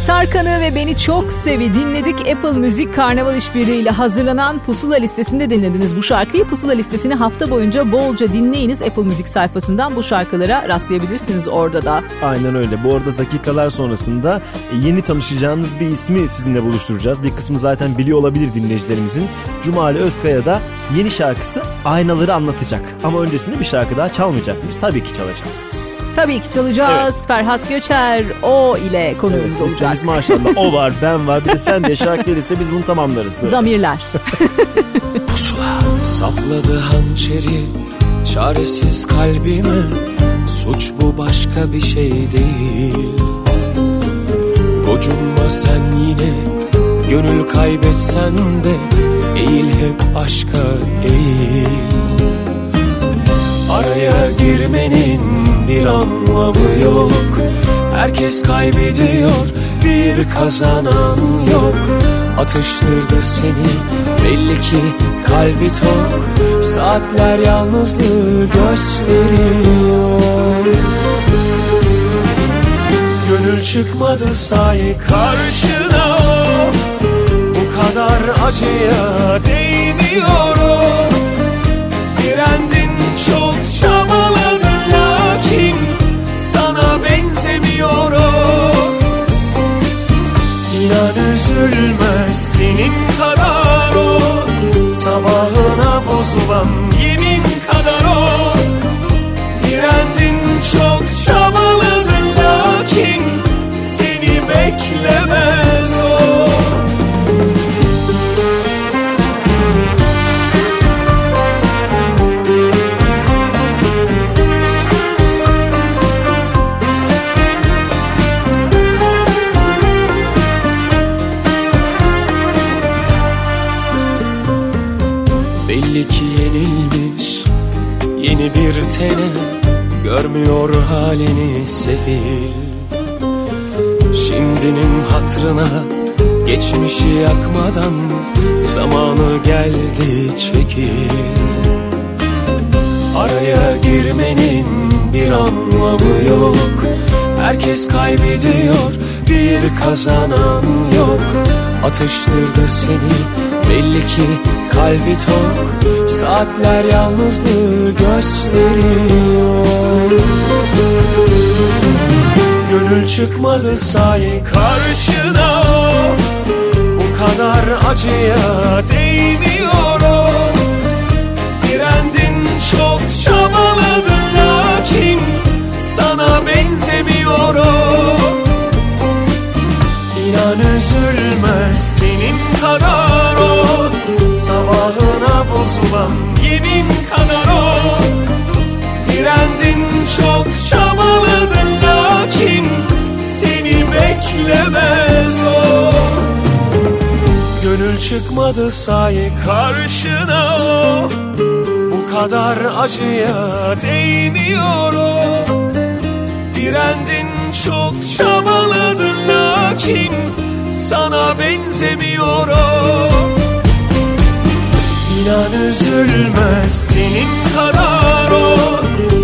Tarkan'ı ve Beni Çok Sevi dinledik. Apple Müzik Karnaval İşbirliği ile hazırlanan Pusula listesinde dinlediniz bu şarkıyı. Pusula listesini hafta boyunca bolca dinleyiniz. Apple Müzik sayfasından bu şarkılara rastlayabilirsiniz orada da. Aynen öyle. Bu arada dakikalar sonrasında e, yeni tanışacağınız bir ismi sizinle buluşturacağız. Bir kısmı zaten biliyor olabilir dinleyicilerimizin. Cumali Özkaya da yeni şarkısı Aynaları anlatacak. Ama öncesinde bir şarkı daha çalmayacak. Biz tabii ki çalacağız. Tabii ki çalacağız. Ferhat Göçer o ile konuğumuz olacak. Listemiz maşallah o var ben var bir de sen de şarkı gelirse biz bunu tamamlarız. Böyle. Zamirler. Sapladı hançeri çaresiz kalbime Suç bu başka bir şey değil Gocunma sen yine Gönül kaybetsen de Eğil hep aşka eğil Araya girmenin bir anlamı yok Herkes kaybediyor bir kazanan yok. Atıştırdı seni belli ki kalbi tok. Saatler yalnızlığı gösteriyor. Gönül çıkmadı say karşına. Bu kadar acıya değmiyor dökülmez senin kadar o. Sabahına bozulan yemin kadar o. Direndin çok Görmüyor halini sefil. Şimdinin hatrına geçmişi yakmadan Zamanı geldi çekil. Araya girmenin bir anlamı yok. Herkes kaybediyor bir kazanan yok. Atıştırdı seni belli ki kalbi tok Saatler yalnızlığı gösteriyor. Gönül çıkmadı sahi karşına. Bu kadar acıya değmiyor o Direndin çok çabaladın lakin Sana benzemiyor o İnan üzülmez senin kadar o Sabahına bozulan yemin kadar o. Direndin çok çabaladın lakin Seni beklemez o. Gönül çıkmadı sahi karşına o. Bu kadar acıya değmiyor o. Direndin çok çabaladın lakin Sana benzemiyor o İnan üzülmez senin kadar o.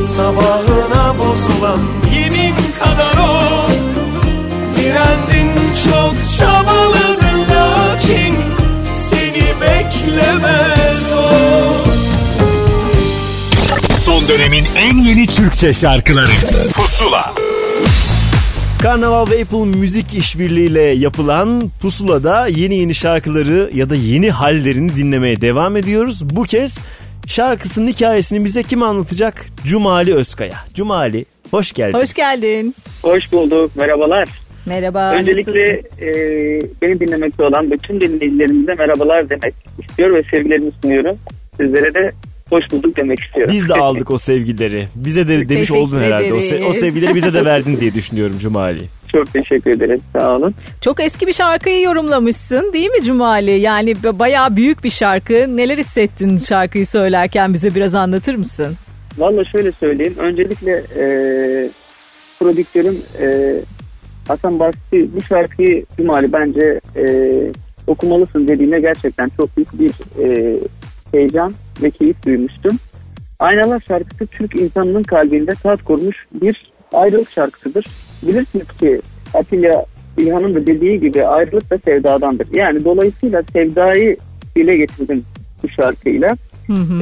Sabahına bozulan yemin kadar o. Direndin çok çabaladın lakin Seni beklemez o. Son dönemin en yeni Türkçe şarkıları. Pusula Karnaval ve Apple Müzik işbirliğiyle yapılan Pusula'da yeni yeni şarkıları ya da yeni hallerini dinlemeye devam ediyoruz. Bu kez şarkısının hikayesini bize kim anlatacak? Cumali Özkaya. Cumali hoş geldin. Hoş geldin. Hoş bulduk. Merhabalar. Merhaba. Öncelikle nasılsın? e, beni dinlemekte olan bütün dinleyicilerimize merhabalar demek istiyor ve sevgilerimi sunuyorum. Sizlere de hoş bulduk demek istiyorum. Biz de aldık o sevgileri. Bize de demiş Teşekkür oldun herhalde. O, se- o sevgileri bize de verdin diye düşünüyorum Cumali. Çok teşekkür ederim. Sağ olun. Çok eski bir şarkıyı yorumlamışsın değil mi Cumali? Yani b- bayağı büyük bir şarkı. Neler hissettin şarkıyı söylerken bize biraz anlatır mısın? Valla şöyle söyleyeyim. Öncelikle e, prodüktörüm e, Hasan Basri bu şarkıyı Cumali bence e, okumalısın dediğine gerçekten çok büyük bir e, heyecan ve keyif duymuştum. Aynalar şarkısı Türk insanının kalbinde tat kurmuş bir ayrılık şarkısıdır. Bilirsiniz ki Atilla İlhan'ın da dediği gibi ayrılık da sevdadandır. Yani dolayısıyla sevdayı dile getirdim bu şarkıyla.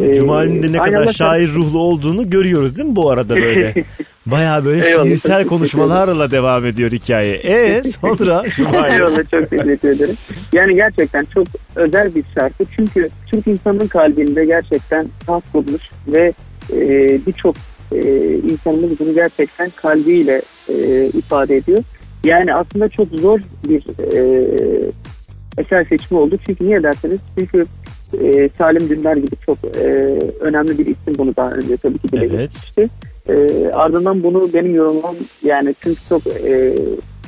Ee, Cumali'nin de ne kadar Aynalar şair ruhlu olduğunu görüyoruz değil mi bu arada böyle? Baya böyle Eyvallah, şiirsel konuşmalarla devam ediyor hikaye. E sonra Cumali. Eyvallah çok teşekkür ederim. Yani gerçekten çok özel bir şarkı. Çünkü Türk insanının kalbinde gerçekten taht kurmuş ve e, birçok e, insanımız bunu gerçekten kalbiyle e, ifade ediyor. Yani aslında çok zor bir e, eser seçimi oldu. Çünkü niye derseniz çünkü e, Salim Dündar gibi çok e, önemli bir isim bunu daha önce tabii ki dile getirmişti. E, ardından bunu benim yorumlam yani çünkü çok e,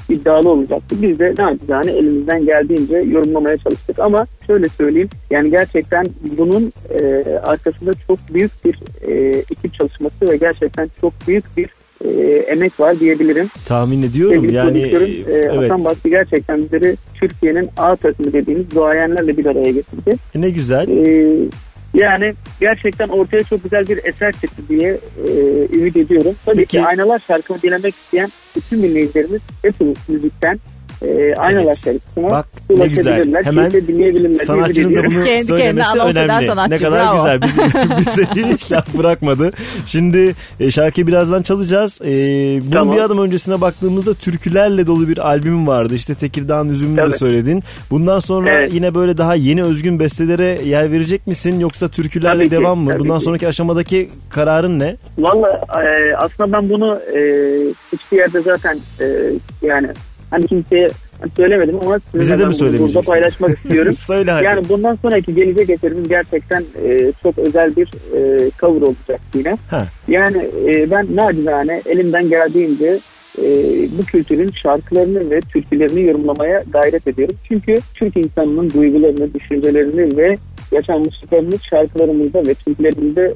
iddialı olacaktı. Biz de ne yapacağını elimizden geldiğince yorumlamaya çalıştık ama şöyle söyleyeyim yani gerçekten bunun e, arkasında çok büyük bir e, ekip çalışması ve gerçekten çok büyük bir e, emek var diyebilirim. Tahmin ediyorum Sevgili yani e, evet. Hasan Basri gerçekten bizleri Türkiye'nin A takımı dediğimiz duayenlerle bir araya getirdi. Ne güzel. Ee, yani gerçekten ortaya çok güzel bir eser çıktı diye e, ümit ediyorum. Tabii ki Aynalar şarkımı dinlemek isteyen bütün dinleyicilerimiz Apple Müzik'ten e, aynalar şarkısına Bak ne güzel. Hemen sanatçının da bunu ediyorum. söylemesi önemli. sanatçı, Ne kadar bravo. güzel. Bizi, bize hiç laf bırakmadı. Şimdi e, şarkıyı birazdan çalacağız. E, bunun Tamam. bir adım öncesine baktığımızda türkülerle dolu bir albümün vardı. İşte Tekirdağ'ın üzümünü de Tabii. söyledin. Bundan sonra Evet. yine böyle daha yeni özgün bestelere yer verecek misin? Yoksa türkülerle Tabii ki, devam mı? Bundan ki. sonraki aşamadaki kararın ne? Valla e, aslında ben bunu e, hiçbir yerde zaten e, yani hani kimseye söylemedim ama Bize de mi? Burada paylaşmak istiyorum. Söyle hadi. Yani bundan sonraki gelecek eserimiz gerçekten e, çok özel bir e, cover olacak yine. Ha. Yani e, ben nacizane elimden geldiğince e, bu kültürün şarkılarını ve türkülerini yorumlamaya gayret ediyorum. Çünkü Türk insanının duygularını, düşüncelerini ve yaşanmışlıklarını şarkılarımızda ve türkülerimizde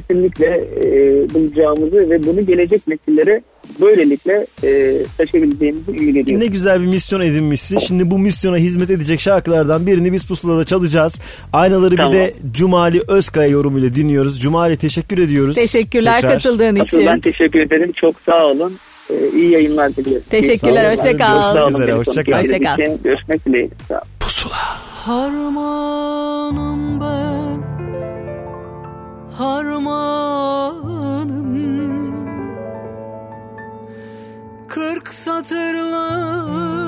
kesinlikle e, bulacağımızı ve bunu gelecek nesillere böylelikle e, taşıyabileceğimizi ümit ediyorum. Ne güzel bir misyon edinmişsin. Şimdi bu misyona hizmet edecek şarkılardan birini biz pusulada çalacağız. Aynaları Tamam. bir de Cumali Özkaya yorumuyla dinliyoruz. Cumali teşekkür ediyoruz. Teşekkürler Tekrar. katıldığın Asıl için. ben teşekkür ederim. Çok sağ olun. E, iyi yayınlar diliyorum. Teşekkürler, Sağ olasın. hoşça kal. Görüşmek üzere, beni hoşça konuk kal. ettiğiniz Hoşça kal. için. Görüşmek dileğiyle. Olun. Harmanım ben Harmanım. Kırk satırlık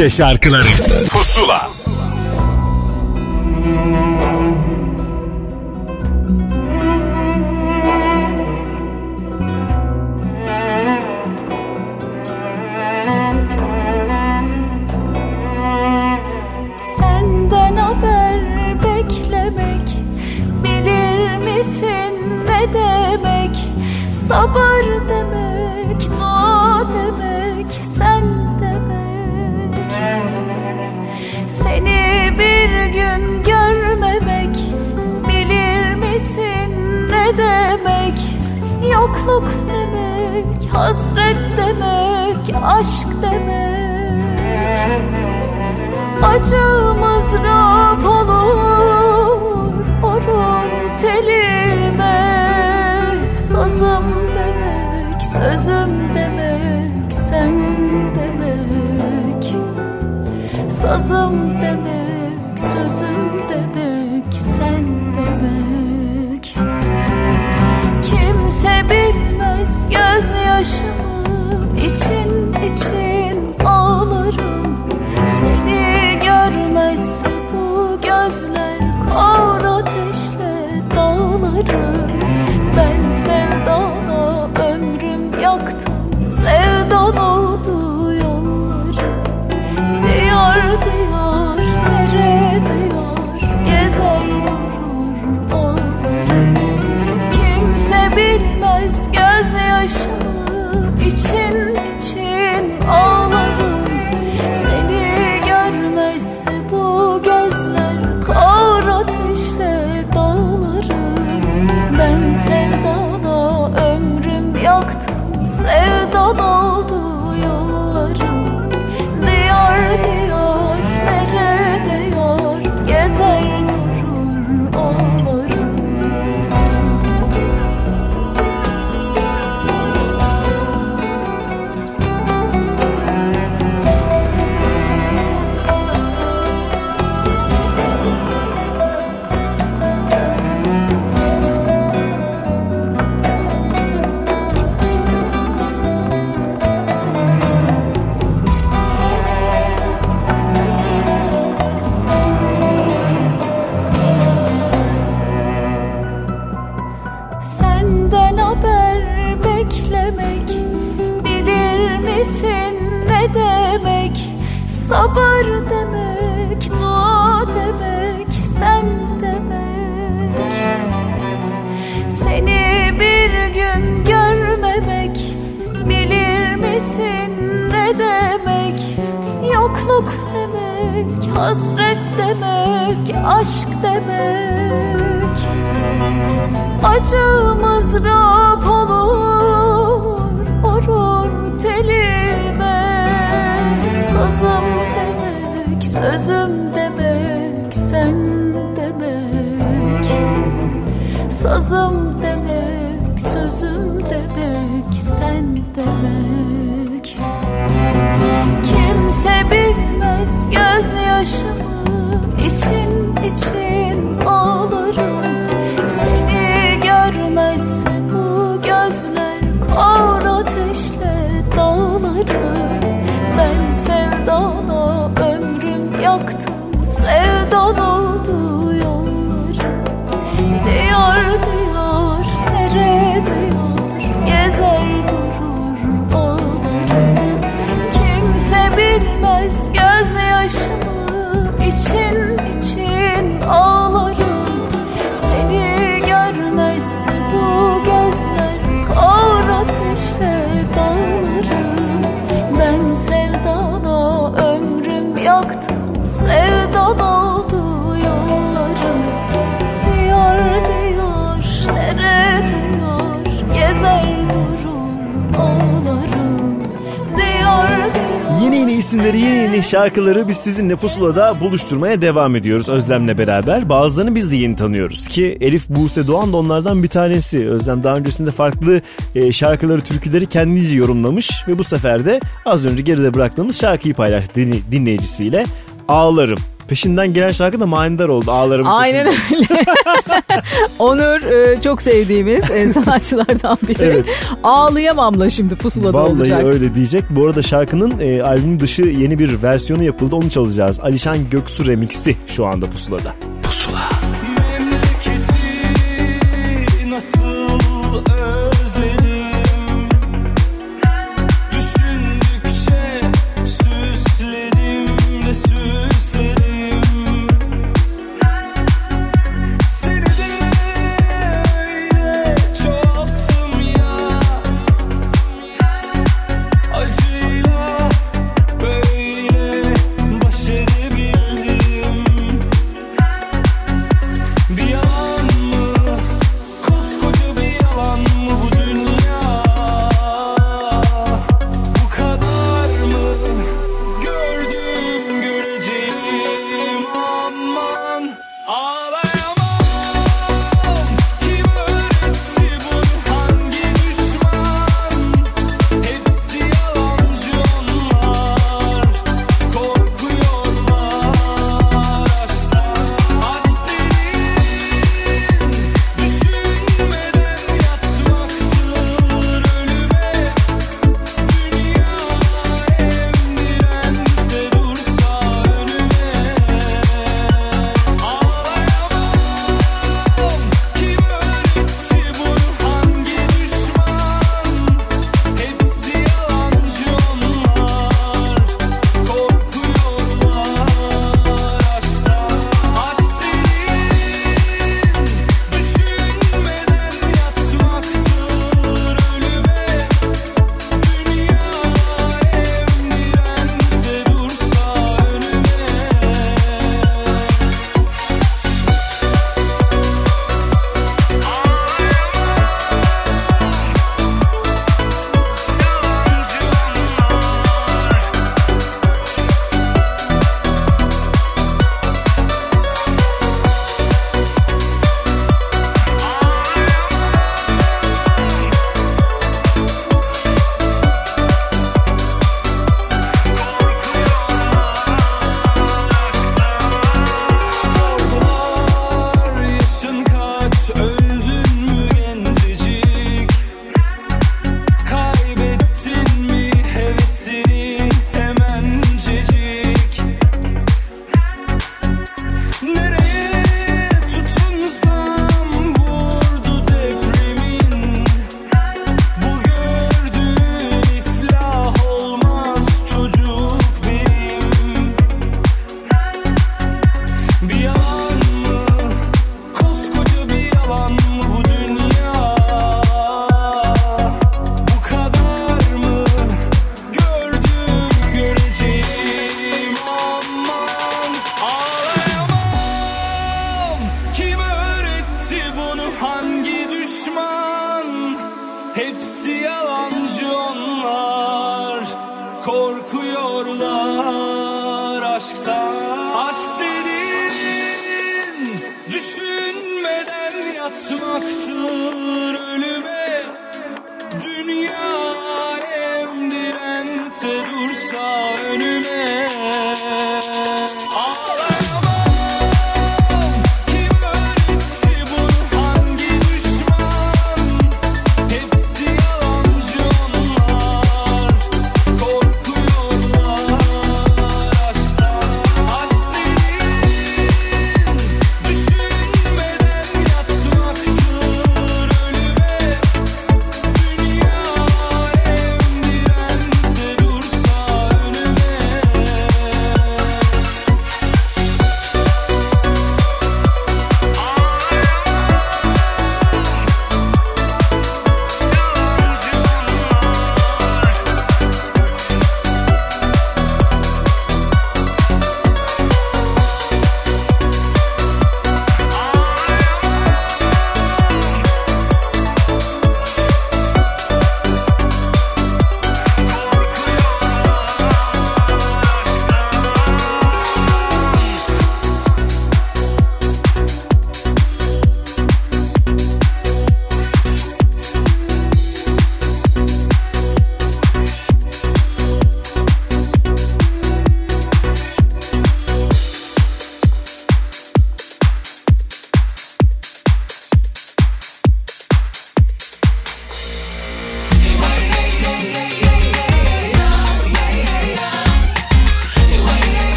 Türkçe şarkıları. Pusula. Senden haber beklemek Bilir misin ne demek? Sabır Hasret demek Aşk demek. Acımız rap olur Vurur telime. Sazım demek Sözüm demek Sen demek. Sazım demek Sözüm demek Sen demek. Kimse bilmez gözyaşımı için için ağlarım Seni görmezse bu gözler kor ateşle dağlarım için için. Ağlarım Acımız rap olur Vurur telime. Sazım demek Sözüm demek Sen demek. Sazım demek Sözüm demek Sen demek. Kimse bilmez gözyaşımı için için dağlarım Ben sevdana ömrüm yaktım. Sevdan oldu Diyar diyar nerede yar gezer durur ağlarım. Kimse bilmez gözyaşımı için için ağlarım isimleri, yeni yeni şarkıları biz sizinle pusulada buluşturmaya devam ediyoruz Özlem'le beraber. Bazılarını biz de yeni tanıyoruz ki Elif Buse Doğan da onlardan bir tanesi. Özlem daha öncesinde farklı e, şarkıları, türküleri kendince yorumlamış ve bu sefer de az önce geride bıraktığımız şarkıyı paylaştı din- dinleyicisiyle. Ağlarım. Peşinden gelen şarkı da manidar oldu. Ağlarım Aynen peşinden. öyle. Onur e, çok sevdiğimiz e, sanatçılardan biri. Evet. Ağlayamamla şimdi pusulada Vallahi olacak. öyle diyecek. Bu arada şarkının e, albüm dışı yeni bir versiyonu yapıldı. Onu çalacağız. Alişan Göksu remix'i şu anda pusulada. Memleketi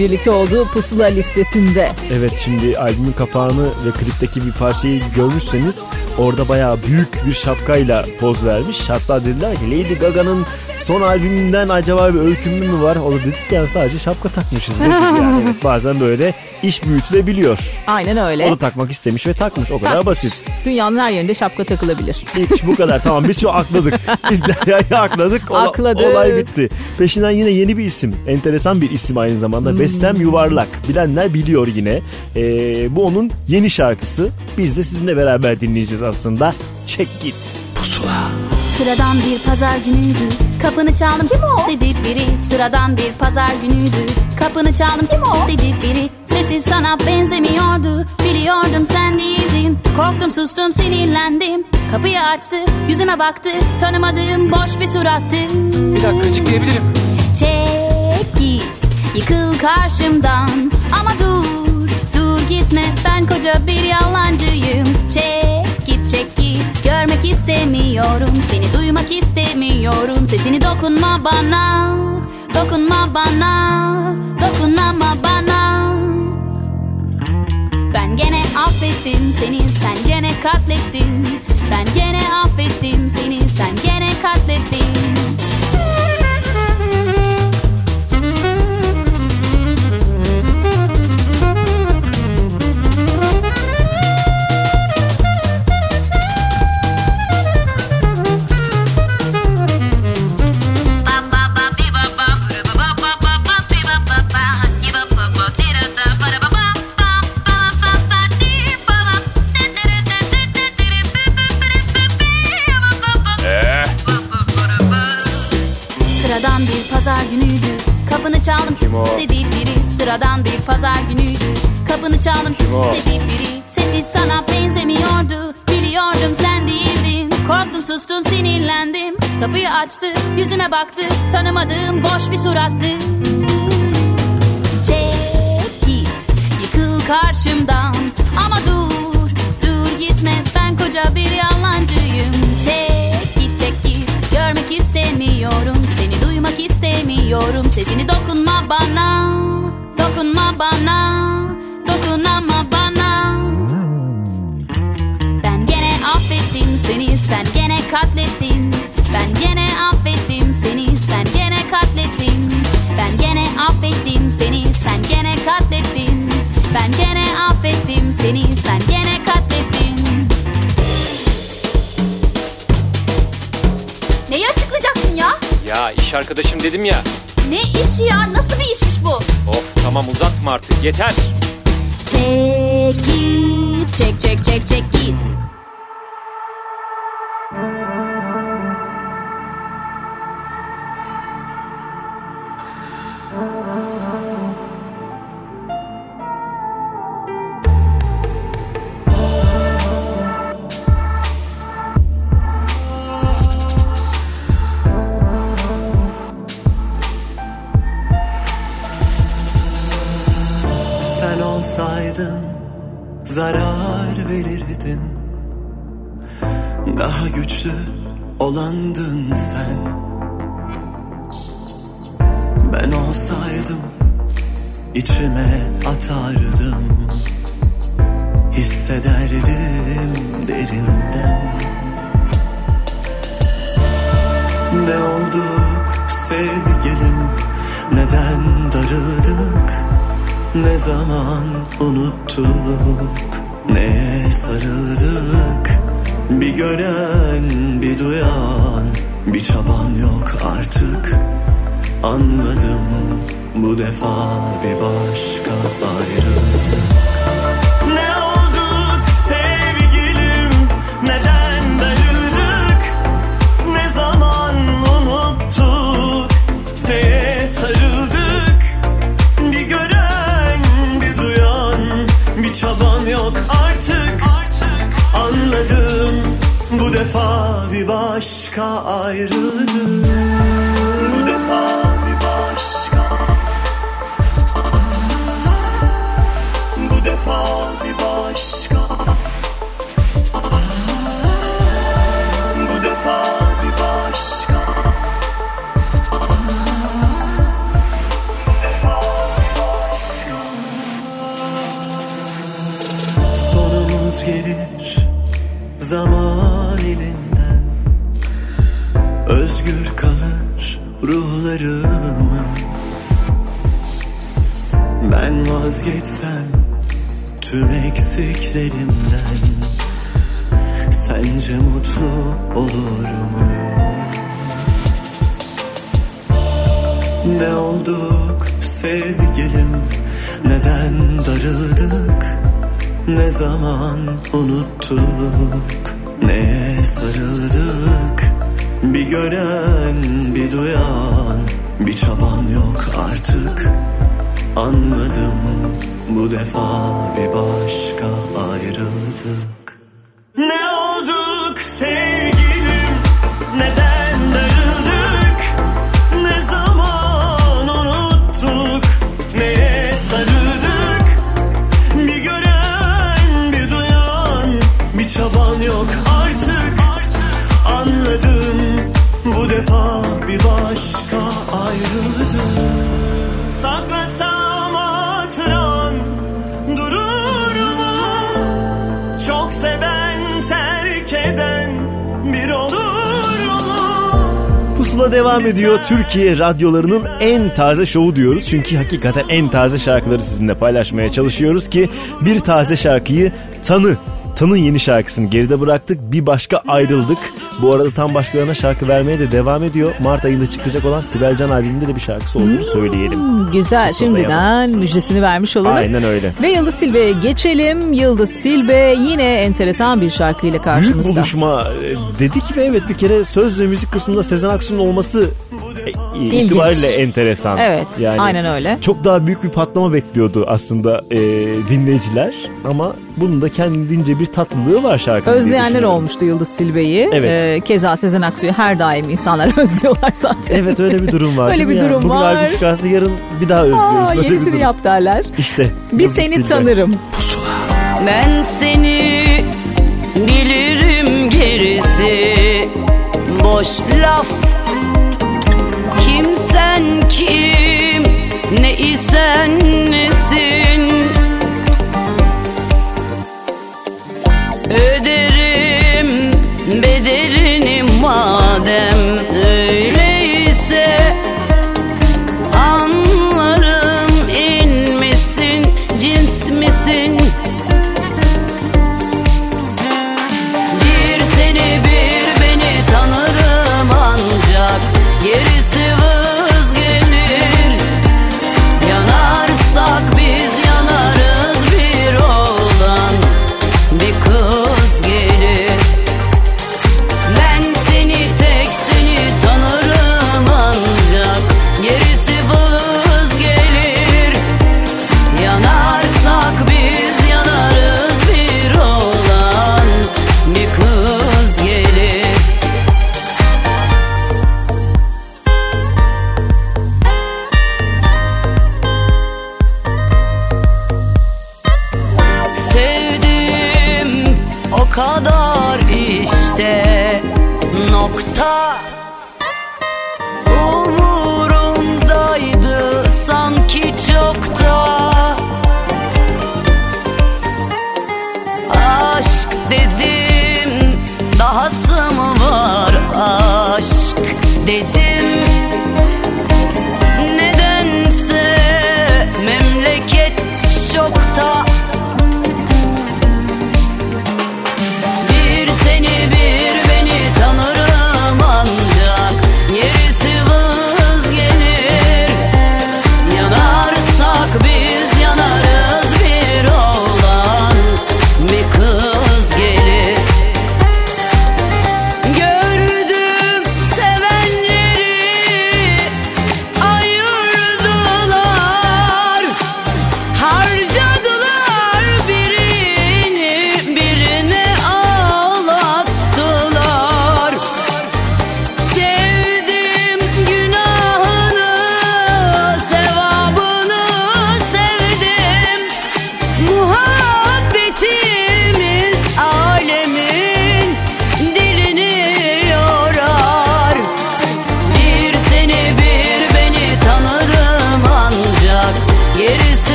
birlikte olduğu pusula listesinde. Evet şimdi albümün kapağını ve klipteki bir parçayı görmüşseniz orada bayağı büyük bir şapkayla poz vermiş. Hatta dediler ki Lady Gaga'nın son albümünden acaba bir öykünmü mü var? O da dedik yani sadece şapka takmışız. dedik yani. Evet, bazen böyle iş büyütülebiliyor. Aynen öyle. O da takmak istemiş ve takmış o kadar Takmış. basit. Dünyanın her yerinde şapka takılabilir. Hiç bu kadar tamam biz şu akladık. Biz Derya'yı akladık. Ola- Akladık. Olay bitti. Peşinden yine yeni bir isim. Enteresan bir isim aynı zamanda. Hmm. Bestem Yuvarlak. Bilenler biliyor yine. Ee, bu onun yeni şarkısı. Biz de sizinle beraber dinleyeceğiz aslında. Çek git. Pusula. Sıradan bir pazar günüydü Kapını çaldım kim o dedi biri Sıradan bir pazar günüydü Kapını çaldım kim o dedi biri Sesi sana benzemiyordu Biliyordum sen değildin Korktum sustum sinirlendim Kapıyı açtı yüzüme baktı Tanımadığım boş bir surattı Bir dakika açıklayabilirim. Çek git. Yıkıl karşımdan. Ama dur Dur gitme. Ben koca bir yalancıyım. Çek git çek git. Görmek istemiyorum. Seni duymak istemiyorum. Sesini dokunma bana. Dokunma bana. Dokunama bana. Ben gene affettim seni. Sen gene katlettin. Ben gene affettim seni. Sen gene katlettin pazar günüydü. Kapını çaldım dedi biri. Sesi sana benzemiyordu. Biliyordum sen değildin. Korktum sustum sinirlendim. Kapıyı açtı yüzüme baktı. Tanımadığım boş bir surattı. Çek git Yıkıl karşımdan. Ama dur Dur gitme. Ben koca bir yalancıyım. Çek git çek git. Görmek istemiyorum. Seni duymak istemiyorum. Sesini dokunma bana Dokunma bana Dokunama bana Ben gene affettim seni Sen gene katlettin Ben gene affettim seni Sen gene katlettin Ben gene affettim seni Sen gene katlettin Ben gene affettim seni Sen gene katlettin Neyi açıklayacaksın ya? Ya iş arkadaşım dedim ya. Ne işi ya? Nasıl bir işmiş bu? Of tamam uzatma artık yeter. Çek git Çek çek çek çek git zarar verirdin. Daha güçlü olandın sen. Ben olsaydım içime atardım. Hissederdim derinden. Ne olduk sevgilim? Neden darıldık Ne zaman unuttuk Neye sarıldık? Bir gören bir duyan Bir çaban yok artık. Anladım bu defa bir başka ayrılık başka ayrıldık Türkiye radyolarının en taze şovu diyoruz. Çünkü hakikaten en taze şarkıları sizinle paylaşmaya çalışıyoruz ki bir taze şarkıyı tanı. Tan'ın yeni şarkısını geride bıraktık. Bir başka ayrıldık. Bu arada tam başkalarına şarkı vermeye de devam ediyor. Mart ayında çıkacak olan Sibel Can albümünde de bir şarkısı olduğunu söyleyelim. Hmm, Güzel Pusulayalım. şimdiden müjdesini vermiş olalım. Aynen öyle. Ve Yıldız Tilbe'ye geçelim. Yıldız Tilbe yine enteresan bir şarkıyla Büyük karşımızda. buluşma e, dedik ve evet bir kere söz ve müzik kısmında Sezen Aksu'nun olması itibariyle enteresan. Evet, aynen öyle. Çok daha büyük bir patlama bekliyordu aslında e, dinleyiciler ama bunun da kendince bir tatlılığı var şarkının. Özleyenler olmuştu Yıldız Tilbe'yi. Evet. Ee, keza Sezen Aksu'yu her daim insanlar özlüyorlar zaten. Evet öyle bir durum var. Öyle bir ya? durum Bugün var. albüm çıkarsa yarın bir daha özlüyoruz. Aa, Böyle bir yenisini durum. yap derler. İşte. Bir Yıldız seni Tilbe. tanırım. Ben seni bilirim gerisi boş laf Kimsen kim? Ne isen nesin? Öderim bedelini madem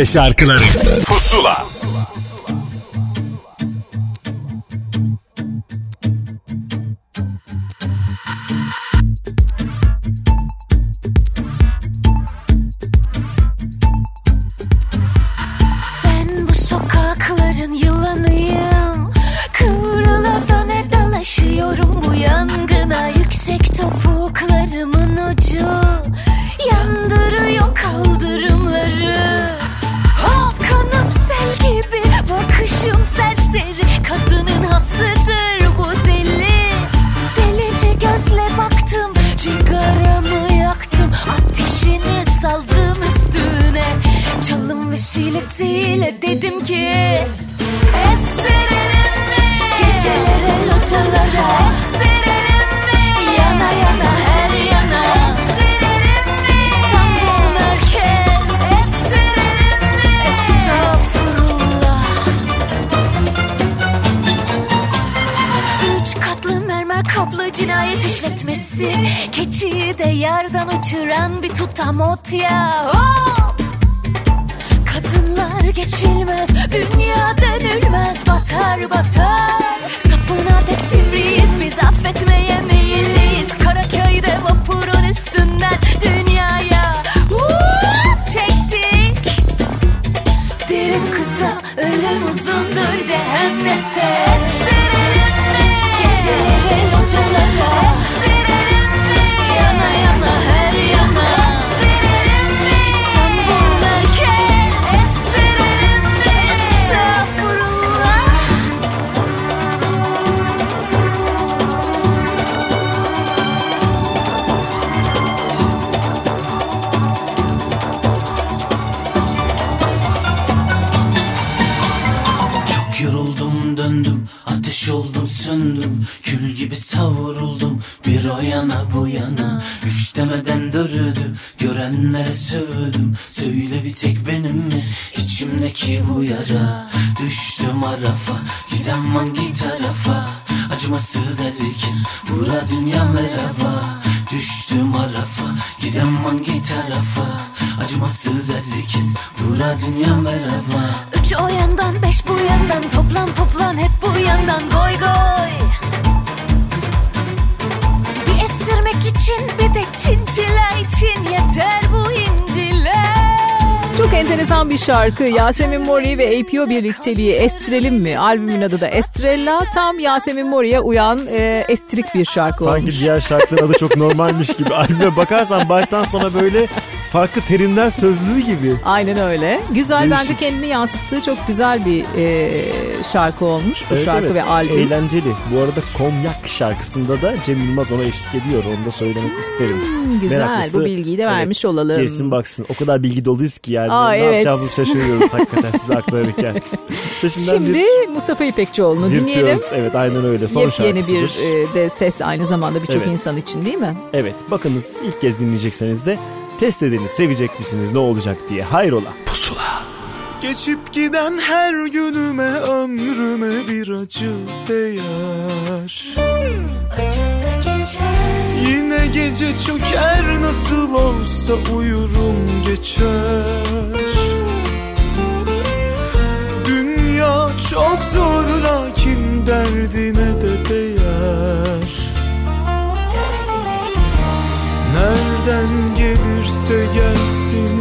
Türkçe şarkıları şarkı. Yasemin Mori ve APO birlikteliği Estirelim mi? Albümün adı da Estrella. Tam Yasemin Mori'ye uyan e, estrik bir şarkı Sanki olmuş. diğer şarkıların adı çok normalmiş gibi. Albüme bakarsan baştan sona böyle farklı terimler sözlüğü gibi. Aynen öyle. Güzel Değişik. bence kendini yansıttığı çok güzel bir e, şarkı olmuş bu Evet, şarkı evet. ve albüm. Eğlenceli. Bu arada Konyak şarkısında da Cem Yılmaz ona eşlik ediyor. Onu da söylemek isterim. Hmm, güzel. Bu bilgiyi de vermiş olalım. Girsin baksın. O kadar bilgi doluyuz ki yani. Aa, ne evet. yapacağımızı şaşırıyoruz hakikaten size aktarırken. Şimdi bir Mustafa İpekçioğlu'nu dinleyelim. Evet aynen öyle. Son Yepyeni bir şarkısıdır. e, de ses aynı zamanda birçok Evet. insan için değil mi? Evet bakınız ilk kez dinleyecekseniz de test edeni sevecek misiniz ne olacak diye. Hayrola. Pusula. Geçip giden her günüme ömrüme bir acı değer. Yine gece çöker nasıl olsa uyurum geçer. Dünya çok zor lakin derdine de değer. Nereden gelirse gelsin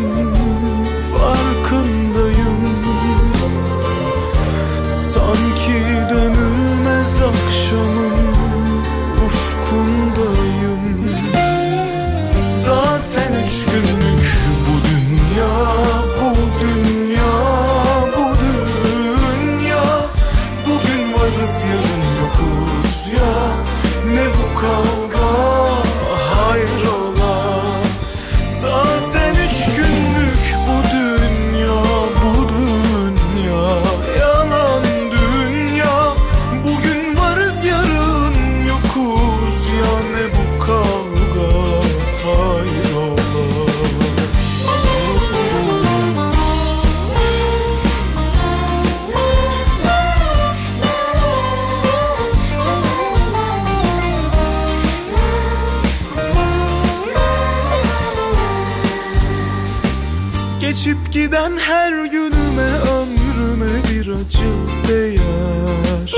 günüme ömrüme bir acı değer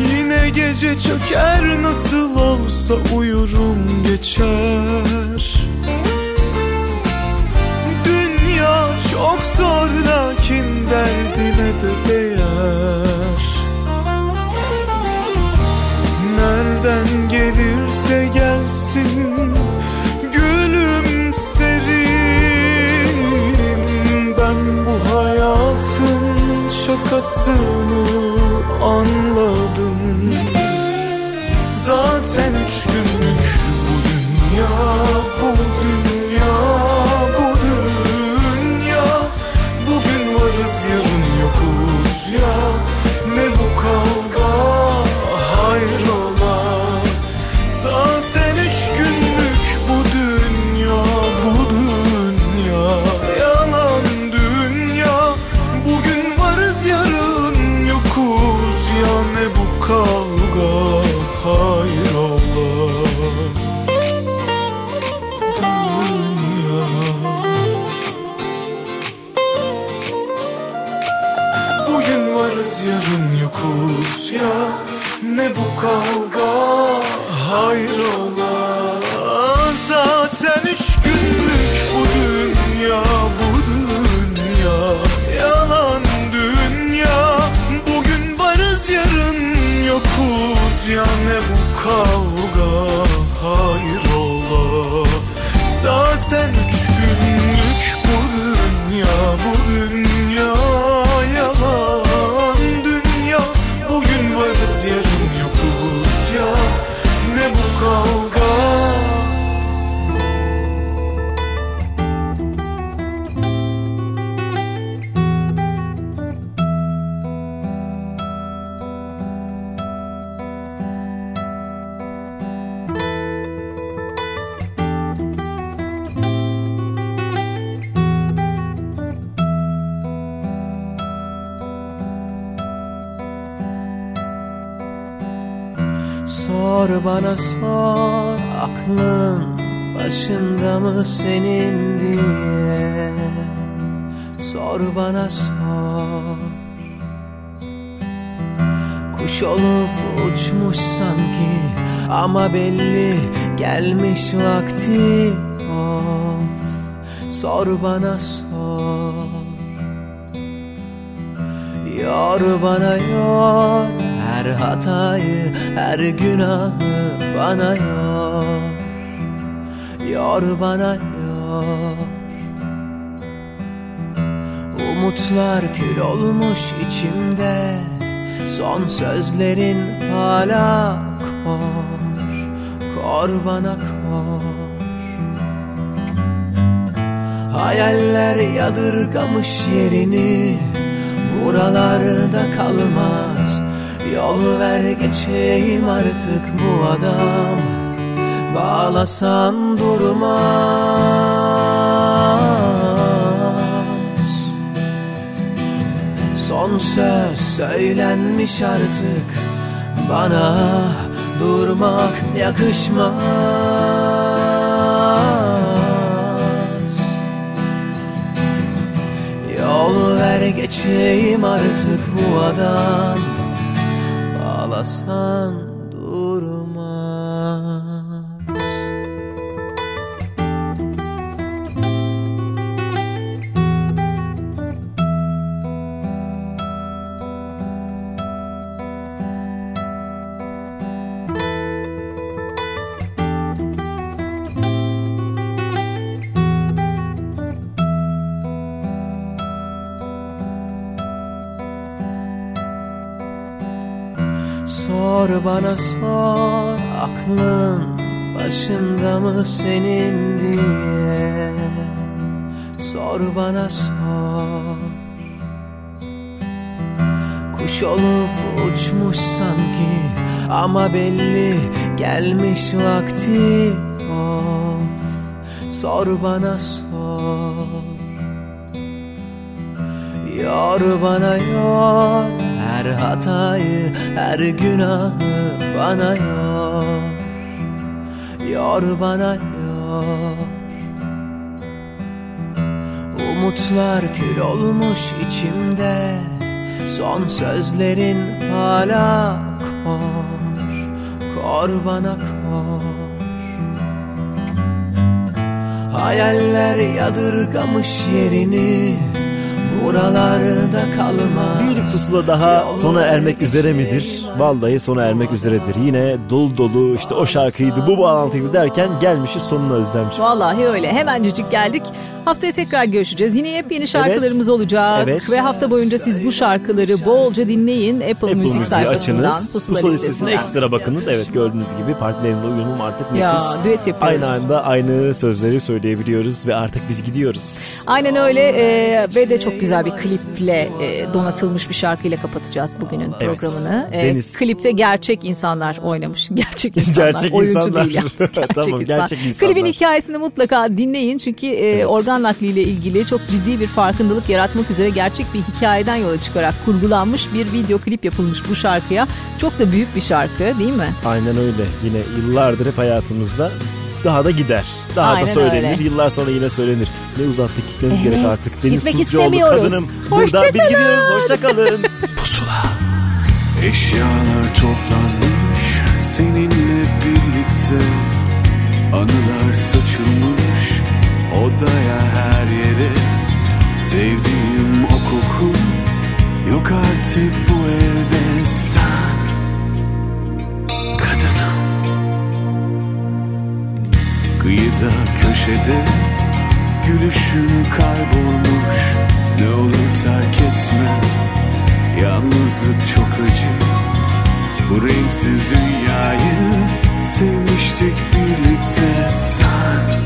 Yine gece çöker nasıl olsa uyurum geçer. Dünya çok zor lakin derdine de değer. Nereden gelirse şakasını anladım. Zaten üç günlük bu dünya Bu ama belli gelmiş vakti. Of Sor bana sor. Yor bana yor her hatayı her günahı bana yor. Yor bana yor. Umutlar kül olmuş içimde Son sözlerin hala kor Kor bana kor Hayaller yadırgamış yerini Buralarda kalmaz. Yol ver geçeyim artık bu adam. Bağlasan durmaz. Son söz söylenmiş artık Bana durmak yakışmaz. Yol ver geçeyim artık bu adam. Bağlasan aklın başında mı senin diye? Sor bana sor. Kuş olup uçmuş sanki ama belli gelmiş vakti of. Sor bana sor. Yor bana yor. Her hatayı her günahı bana yor Yor bana yor Umutlar kül olmuş içimde Son sözlerin hala kor Kor bana kor. Hayaller yadırgamış yerini Buralarda kalma Bir pusula daha sona ermek üzere midir? Vallahi sona ermek üzeredir. Yine dolu dolu işte o şarkıydı bu bağlantıydı derken gelmişiz sonuna özlemiş. Vallahi öyle. Hemencecik geldik. Haftaya tekrar görüşeceğiz. Yine yepyeni şarkılarımız olacak. Evet. Ve hafta boyunca siz bu şarkıları bolca dinleyin. Apple, Apple Müzik sayfasından, açınız. Pusula, listesine ekstra bakınız. Evet gördüğünüz gibi partnerimle uyumum artık nefis. Ya, düet yapıyoruz. Aynı anda aynı sözleri söyleyebiliyoruz ve artık biz gidiyoruz. Aynen öyle e, ve de çok güzel bir kliple e, donatılmış bir şarkıyla kapatacağız bugünün Evet. programını. E, Deniz. klipte gerçek insanlar oynamış. Gerçek insanlar. Gerçek Oyuncu insanlar. değil yalnız. Gerçek, Tamam, insan. gerçek insanlar. Klibin hikayesini mutlaka dinleyin çünkü e, organ nakliyle ilgili çok ciddi bir farkındalık yaratmak üzere gerçek bir hikayeden yola çıkarak kurgulanmış bir video klip yapılmış bu şarkıya. Çok da büyük bir şarkı değil mi? Aynen öyle. Yine yıllardır hep hayatımızda daha da gider. Daha Aynen da söylenir. öyle. Yıllar sonra yine söylenir. Ne uzattık gitmemiz Evet. gerek artık. Deniz Gitmek Tuzcuoğlu istemiyoruz. kadınım. Hoşça Burada biz gidiyoruz. Hoşça kalın. Eşyalar toplanmış seninle birlikte Anılar saçılmış odaya her yere Sevdiğim o koku. Yok artık bu evde sen Kadınım. Kıyıda köşede gülüşün kaybolmuş. Ne olur terk etme Yalnızlık çok acı. Bu renksiz dünyayı Sevmiştik birlikte sen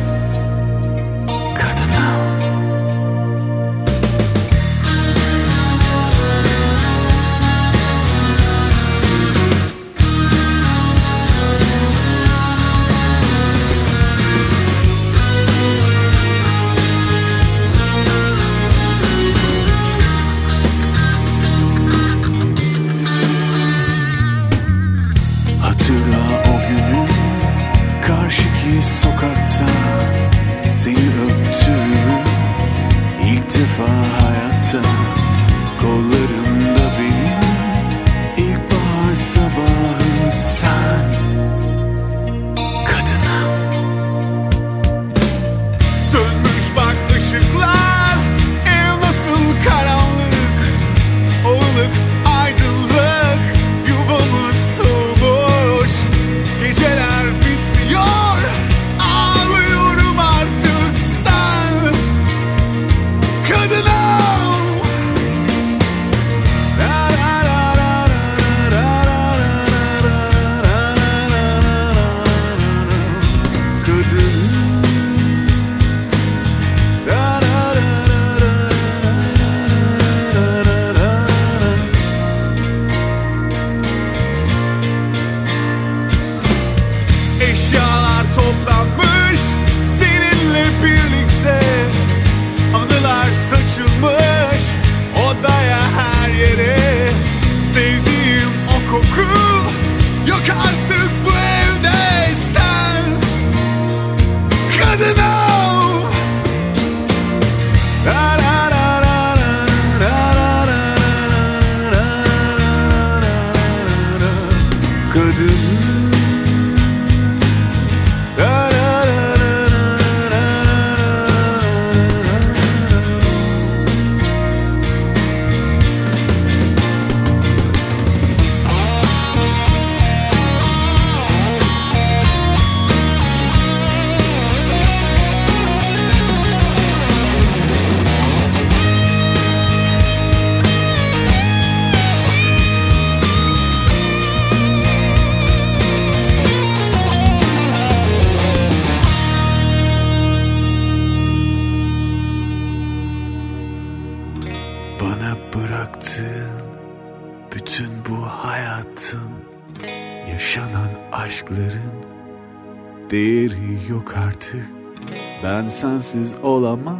Ben sensiz olamam.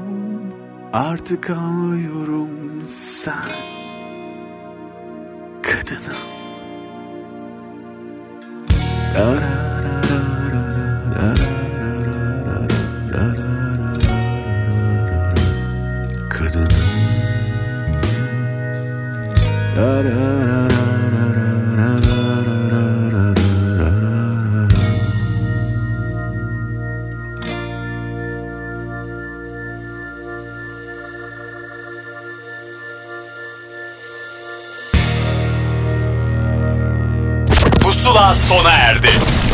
Artık anlıyorum